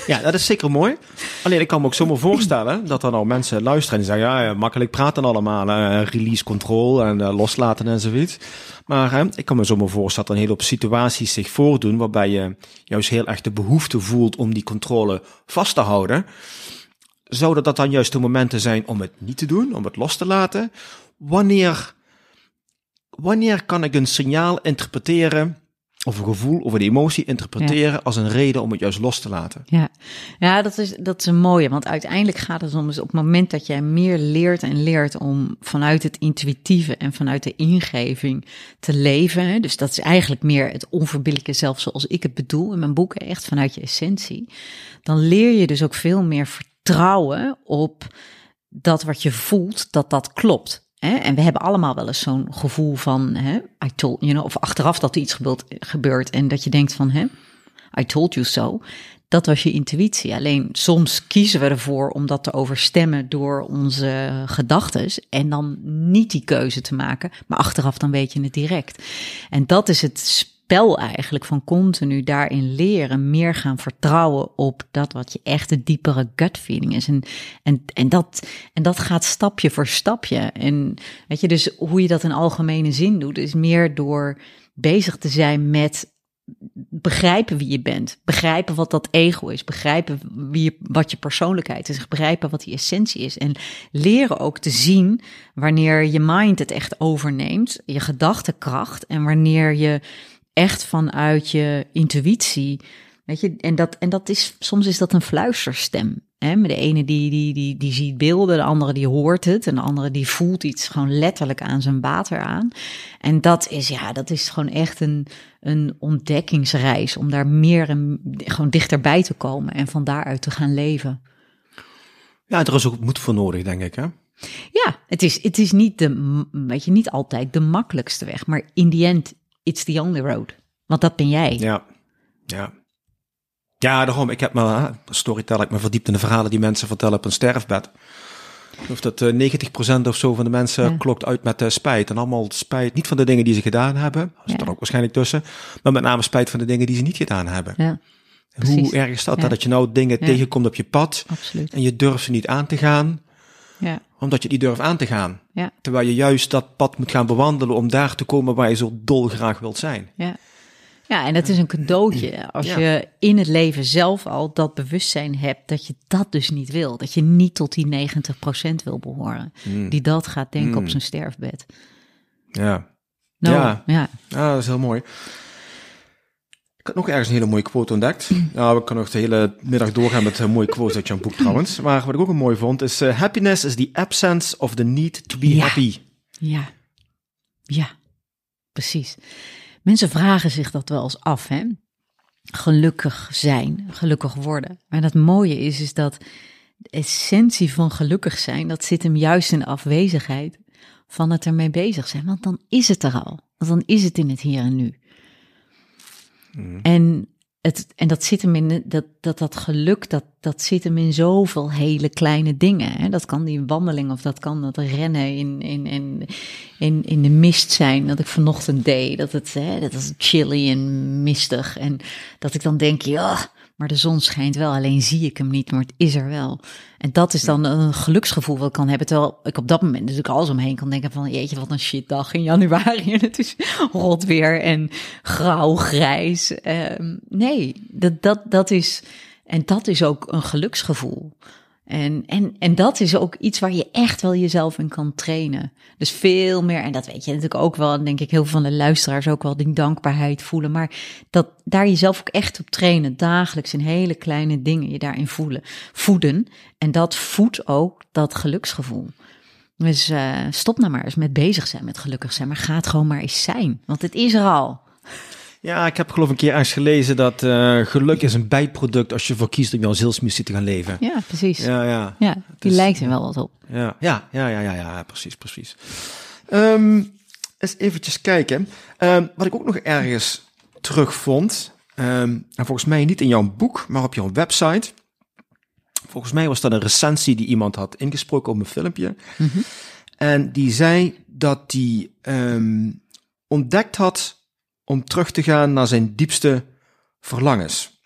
Ja, dat is zeker mooi. Alleen ik kan me ook zomaar voorstellen dat er nou mensen luisteren en zeggen, ja, makkelijk praten allemaal, eh, release control en eh, loslaten en zoiets. Maar hè, ik kan me zomaar voorstellen dat er een hele hoop situaties zich voordoen waarbij je juist heel erg de behoefte voelt om die controle vast te houden. Zouden dat dan juist de momenten zijn om het niet te doen, om het los te laten? Wanneer, wanneer kan ik een signaal interpreteren of een gevoel of een emotie interpreteren als een reden om het juist los te laten? Ja, ja dat, is, dat is een mooie. Want uiteindelijk gaat het om dus op het moment dat jij meer leert en leert om vanuit het intuïtieve en vanuit de ingeving te leven. Hè, dus dat is eigenlijk meer het onverbiddelijke zelf zoals ik het bedoel in mijn boeken, echt vanuit je essentie. Dan leer je dus ook veel meer vertrouwen op dat wat je voelt, dat dat klopt. Hè? En we hebben allemaal wel eens zo'n gevoel van, hè, I told, you know, of achteraf dat er iets gebeurt, gebeurt en dat je denkt van, hè, I told you so. Dat was je intuïtie. Alleen soms kiezen we ervoor om dat te overstemmen door onze gedachten en dan niet die keuze te maken, maar achteraf dan weet je het direct. En dat is het spel eigenlijk van continu daarin leren, meer gaan vertrouwen op dat wat je echt de diepere gut feeling is. En, en, en, dat, en dat gaat stapje voor stapje. En weet je, dus hoe je dat in algemene zin doet, is meer door bezig te zijn met begrijpen wie je bent, begrijpen wat dat ego is, begrijpen wie wat je persoonlijkheid is, begrijpen wat die essentie is en leren ook te zien wanneer je mind het echt overneemt, je gedachtekracht en wanneer je echt vanuit je intuïtie, weet je, en dat en dat is soms is dat een fluisterstem. Hè? De ene die, die, die, die ziet beelden, de andere die hoort het. En de andere die voelt iets gewoon letterlijk aan zijn water aan. En dat is, ja, dat is gewoon echt een, een ontdekkingsreis om daar meer en gewoon dichterbij te komen en van daaruit te gaan leven. Ja, er is ook moed voor nodig, denk ik, hè? Ja, het is, het is niet, de, weet je, niet altijd de makkelijkste weg, maar in the end, it's the only road. Want dat ben jij. Ja, ja. Ja, daarom, ik heb me, storyteller, ik me verdiept in de verhalen die mensen vertellen op een sterfbed. Of dat uh, eh, 90% of zo van de mensen klokt uit met uh, spijt. En allemaal spijt, niet van de dingen die ze gedaan hebben, dat er ook waarschijnlijk tussen, maar met name spijt van de dingen die ze niet gedaan hebben. Ja. Hoe erg is dat? Dat je nou dingen tegenkomt op je pad Absoluut. en je durft ze niet aan te gaan, ja. omdat je niet durft aan te gaan. Terwijl je juist dat pad moet gaan bewandelen om daar te komen waar je zo dolgraag wilt zijn. Ja. Ja, en het is een cadeautje als je in het leven zelf al dat bewustzijn hebt dat je dat dus niet wil. Dat je niet tot die 90% wil behoren. Mm. Die dat gaat denken op mm. zijn sterfbed. Ja. No, ja. ja. Ja, dat is heel mooi. Ik had nog ergens een hele mooie quote ontdekt. Ja, we kunnen nog de hele middag doorgaan met een mooie quotes uit jouw boek trouwens. Maar wat ik ook een mooi vond is... Uh, happiness is the absence of the need to be happy. Ja. Ja, precies. Mensen vragen zich dat wel eens af, hè? Gelukkig zijn, gelukkig worden. Maar het mooie is, is dat de essentie van gelukkig zijn, dat zit hem juist in de afwezigheid van het ermee bezig zijn. Want dan is het er al. Want dan is het in het hier en nu. Mm. En het, en dat zit hem in dat, dat, dat geluk, dat, dat zit hem in zoveel hele kleine dingen. Hè? Dat kan die wandeling of dat kan dat rennen in, in, in, in, in de mist zijn. Dat ik vanochtend deed. Dat het, hè, dat is chilly en mistig. En dat ik dan denk, ja, maar de zon schijnt wel, alleen zie ik hem niet, maar het is er wel. En dat is dan een geluksgevoel wat ik kan hebben. Terwijl ik op dat moment natuurlijk alles omheen kan denken van... jeetje, wat een shitdag in januari en het is rot weer en grauw, grijs. Um, nee, dat, dat, dat is... En dat is ook een geluksgevoel. En, en, en dat is ook iets waar je echt wel jezelf in kan trainen. Dus veel meer, en dat weet je natuurlijk ook wel, en denk ik heel veel van de luisteraars ook wel, die dankbaarheid voelen. Maar dat daar jezelf ook echt op trainen, dagelijks in hele kleine dingen je daarin voelen, voeden. En dat voedt ook dat geluksgevoel. Dus uh, stop nou maar eens met bezig zijn met gelukkig zijn, maar ga het gewoon maar eens zijn. Want het is er al. Ja, ik heb geloof ik een keer eens gelezen dat uh, geluk is een bijproduct als je ervoor kiest om jouw zielsmissie te gaan leven. Ja, precies. Ja, ja. ja die lijkt er wel wat op. Ja, ja, ja, ja, ja, ja precies, precies. Um, eens eventjes kijken. Um, wat ik ook nog ergens terugvond, um, en volgens mij niet in jouw boek, maar op jouw website. Volgens mij was dat een recensie die iemand had ingesproken op een filmpje. Mm -hmm. En die zei dat hij ontdekt had om terug te gaan naar zijn diepste verlangens.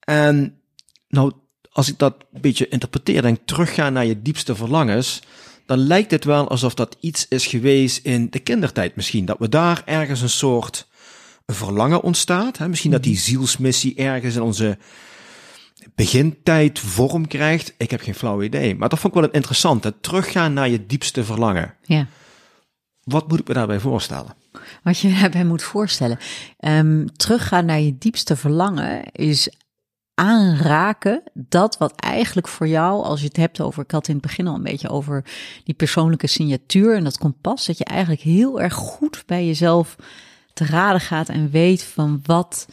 En nou, als ik dat een beetje interpreteer, denk teruggaan naar je diepste verlangens, dan lijkt het wel alsof dat iets is geweest in de kindertijd misschien. Dat we daar ergens een soort verlangen ontstaat. Hè? Misschien dat die mhm. zielsmissie ergens in onze begintijd vorm krijgt. Ik heb geen flauw idee. Maar dat vond ik wel interessant. Teruggaan naar je diepste verlangen. Ja. Wat moet ik me daarbij voorstellen? Wat je daarbij moet voorstellen. Um, teruggaan naar je diepste verlangen is aanraken dat wat eigenlijk voor jou, als je het hebt over, ik had in het begin al een beetje over die persoonlijke signatuur en dat kompas, dat je eigenlijk heel erg goed bij jezelf te raden gaat en weet van wat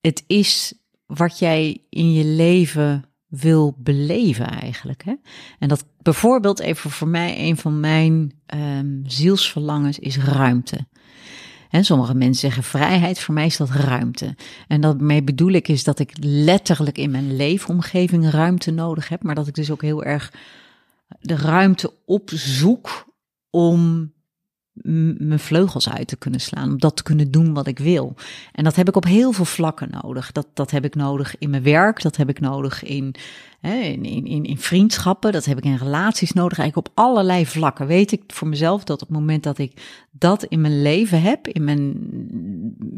het is wat jij in je leven wil beleven eigenlijk. Hè? En dat bijvoorbeeld even voor mij, een van mijn um, zielsverlangens is ruimte. En sommige mensen zeggen vrijheid, voor mij is dat ruimte. En daarmee bedoel ik is dat ik letterlijk in mijn leefomgeving ruimte nodig heb, maar dat ik dus ook heel erg de ruimte opzoek om mijn vleugels uit te kunnen slaan, om dat te kunnen doen wat ik wil. En dat heb ik op heel veel vlakken nodig. Dat, dat heb ik nodig in mijn werk, dat heb ik nodig in, hè, in, in, in vriendschappen, dat heb ik in relaties nodig. Eigenlijk op allerlei vlakken weet ik voor mezelf dat op het moment dat ik dat in mijn leven heb, in mijn,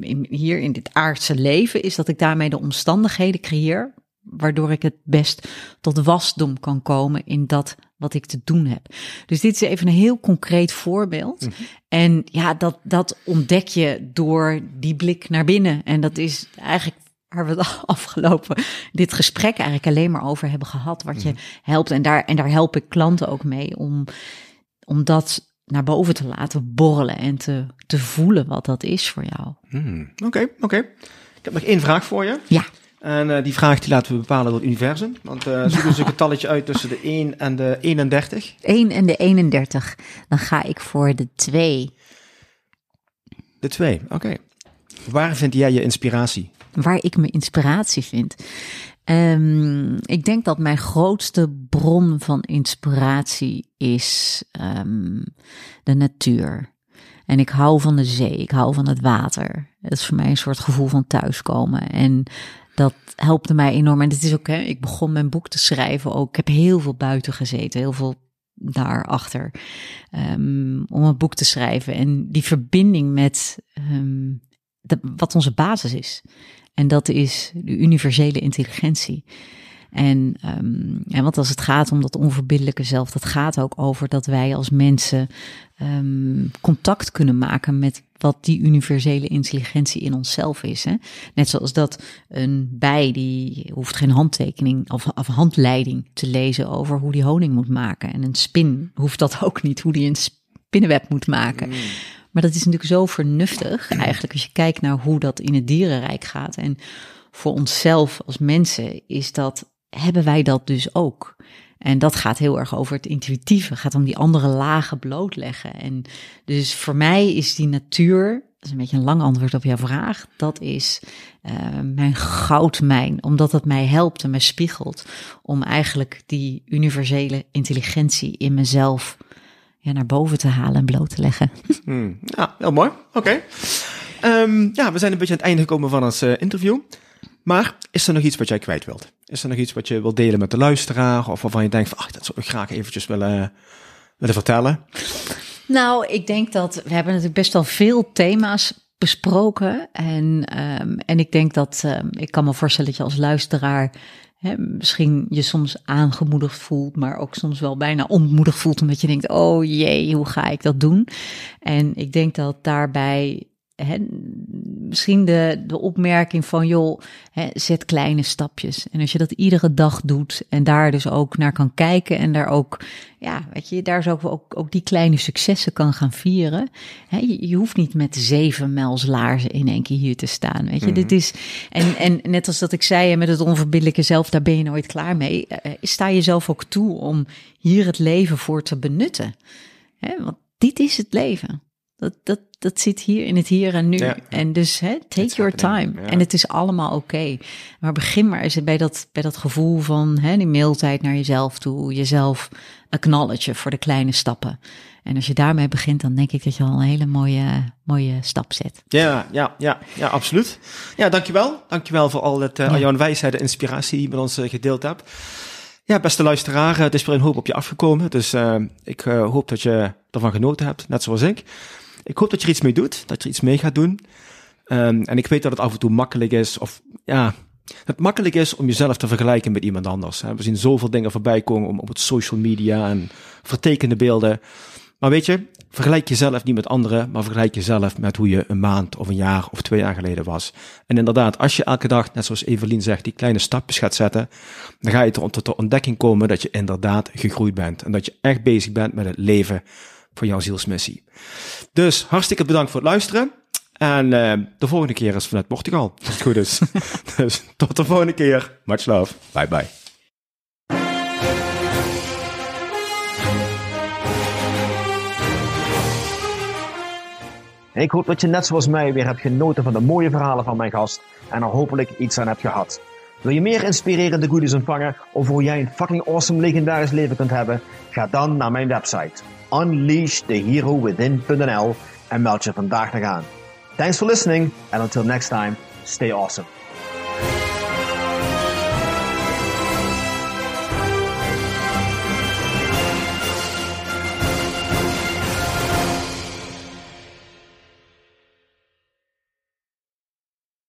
in, hier in dit aardse leven, is dat ik daarmee de omstandigheden creëer waardoor ik het best tot wasdom kan komen in dat wat ik te doen heb. Dus dit is even een heel concreet voorbeeld. Mhm. En ja, dat, dat ontdek je door die blik naar binnen. En dat is eigenlijk waar we het afgelopen dit gesprek eigenlijk alleen maar over hebben gehad. Wat je mhm. helpt. En daar, en daar help ik klanten ook mee om, om dat naar boven te laten borrelen en te, te voelen wat dat is voor jou. Hmm. Oké, oké. Ik heb nog één vraag voor je. Ja. En uh, die vraag die laten we bepalen door het universum. Want uh, zoeken ze een getalletje uit tussen de 1 en de 31. 1 en de 31. Dan ga ik voor de 2. De 2, oké. Waar vind jij je inspiratie? Waar ik mijn inspiratie vind? Um, ik denk dat mijn grootste bron van inspiratie is um, de natuur. En ik hou van de zee, ik hou van het water. Het is voor mij een soort gevoel van thuiskomen. En dat helpte mij enorm. En het is ook, hè, ik begon mijn boek te schrijven ook. Ik heb heel veel buiten gezeten, heel veel daarachter. Um, om een boek te schrijven. En die verbinding met de, wat onze basis is. En dat is de universele intelligentie. En, um, en want als het gaat om dat onverbiddelijke zelf, dat gaat ook over dat wij als mensen um, contact kunnen maken met wat die universele intelligentie in onszelf is. Hè? Net zoals dat een bij die hoeft geen handtekening of, of handleiding te lezen over hoe die honing moet maken. En een spin hoeft dat ook niet, hoe die een spinnenweb moet maken. Mm. Maar dat is natuurlijk zo vernuftig eigenlijk als je kijkt naar hoe dat in het dierenrijk gaat. En voor onszelf als mensen is dat hebben wij dat dus ook. En dat gaat heel erg over het intuïtieve, het gaat om die andere lagen blootleggen. En dus voor mij is die natuur, dat is een beetje een lang antwoord op jouw vraag, dat is uh, mijn goudmijn, omdat het mij helpt en mij spiegelt om eigenlijk die universele intelligentie in mezelf ja, naar boven te halen en bloot te leggen. Hmm, ja, heel mooi. Oké. Um, ja, we zijn een beetje aan het einde gekomen van ons uh, interview. Maar is er nog iets wat jij kwijt wilt? Is er nog iets wat je wilt delen met de luisteraar? Of waarvan je denkt van, ach, dat zou ik graag eventjes willen, willen vertellen? Nou, ik denk dat we hebben natuurlijk best wel veel thema's besproken. En, um, en ik denk dat, um, ik kan me voorstellen dat je als luisteraar hè, misschien je soms aangemoedigd voelt, maar ook soms wel bijna ontmoedigd voelt. Omdat je denkt, oh jee, hoe ga ik dat doen? En ik denk dat daarbij misschien de, de opmerking van, joh, zet kleine stapjes. En als je dat iedere dag doet en daar dus ook naar kan kijken en daar ook, ja, weet je, daar zo ook, ook die kleine successen kan gaan vieren. je, je, hoeft niet met zeven mijls laarzen in één keer hier te staan, weet je. Dit mhm. is, en, en net als dat ik zei, met het onverbiddelijke zelf, daar ben je nooit klaar mee. Uh, sta jezelf ook toe om hier het leven voor te benutten. want dit is het leven. Dat, dat, dat zit hier in het hier en nu. En dus hè, take your time. En het is allemaal oké. Maar begin maar eens bij dat, bij dat gevoel van hè, die mailtijd naar jezelf toe. Jezelf acknowledge voor de kleine stappen. En als je daarmee begint, dan denk ik dat je al een hele mooie, mooie stap zet. Ja, ja, ja, ja, absoluut. Ja, dankjewel. Dankjewel voor al, het, uh, al jouw wijsheid en inspiratie die je met ons uh, gedeeld hebt. Ja, beste luisteraar, het is weer een hoop op je afgekomen. Dus uh, ik hoop dat je ervan genoten hebt, net zoals ik. Ik hoop dat je er iets mee doet, dat je iets mee gaat doen. Um, en ik weet dat het af en toe makkelijk is, of ja, het makkelijk is om jezelf te vergelijken met iemand anders. We zien zoveel dingen voorbij komen op het social media en vertekende beelden. Maar weet je, vergelijk jezelf niet met anderen, maar vergelijk jezelf met hoe je een maand of een jaar of twee jaar geleden was. En inderdaad, als je elke dag, net zoals Evelien zegt, die kleine stapjes gaat zetten, dan ga je tot de ontdekking komen dat je inderdaad gegroeid bent. En dat je echt bezig bent met het leven voor jouw zielsmissie. Dus hartstikke bedankt voor het luisteren. En uh, de volgende keer is vanuit Portugal, als het goed is. dus tot de volgende keer. Much love. Bye bye. Ik hoop dat je net zoals mij weer hebt genoten van de mooie verhalen van mijn gast en er hopelijk iets aan hebt gehad. Wil je meer inspirerende goodies ontvangen over hoe jij een fucking awesome legendarisch leven kunt hebben? Ga dan naar mijn website Unleash the Hero Within.nl en meld je vandaag nog aan. Thanks for listening and until next time, stay awesome.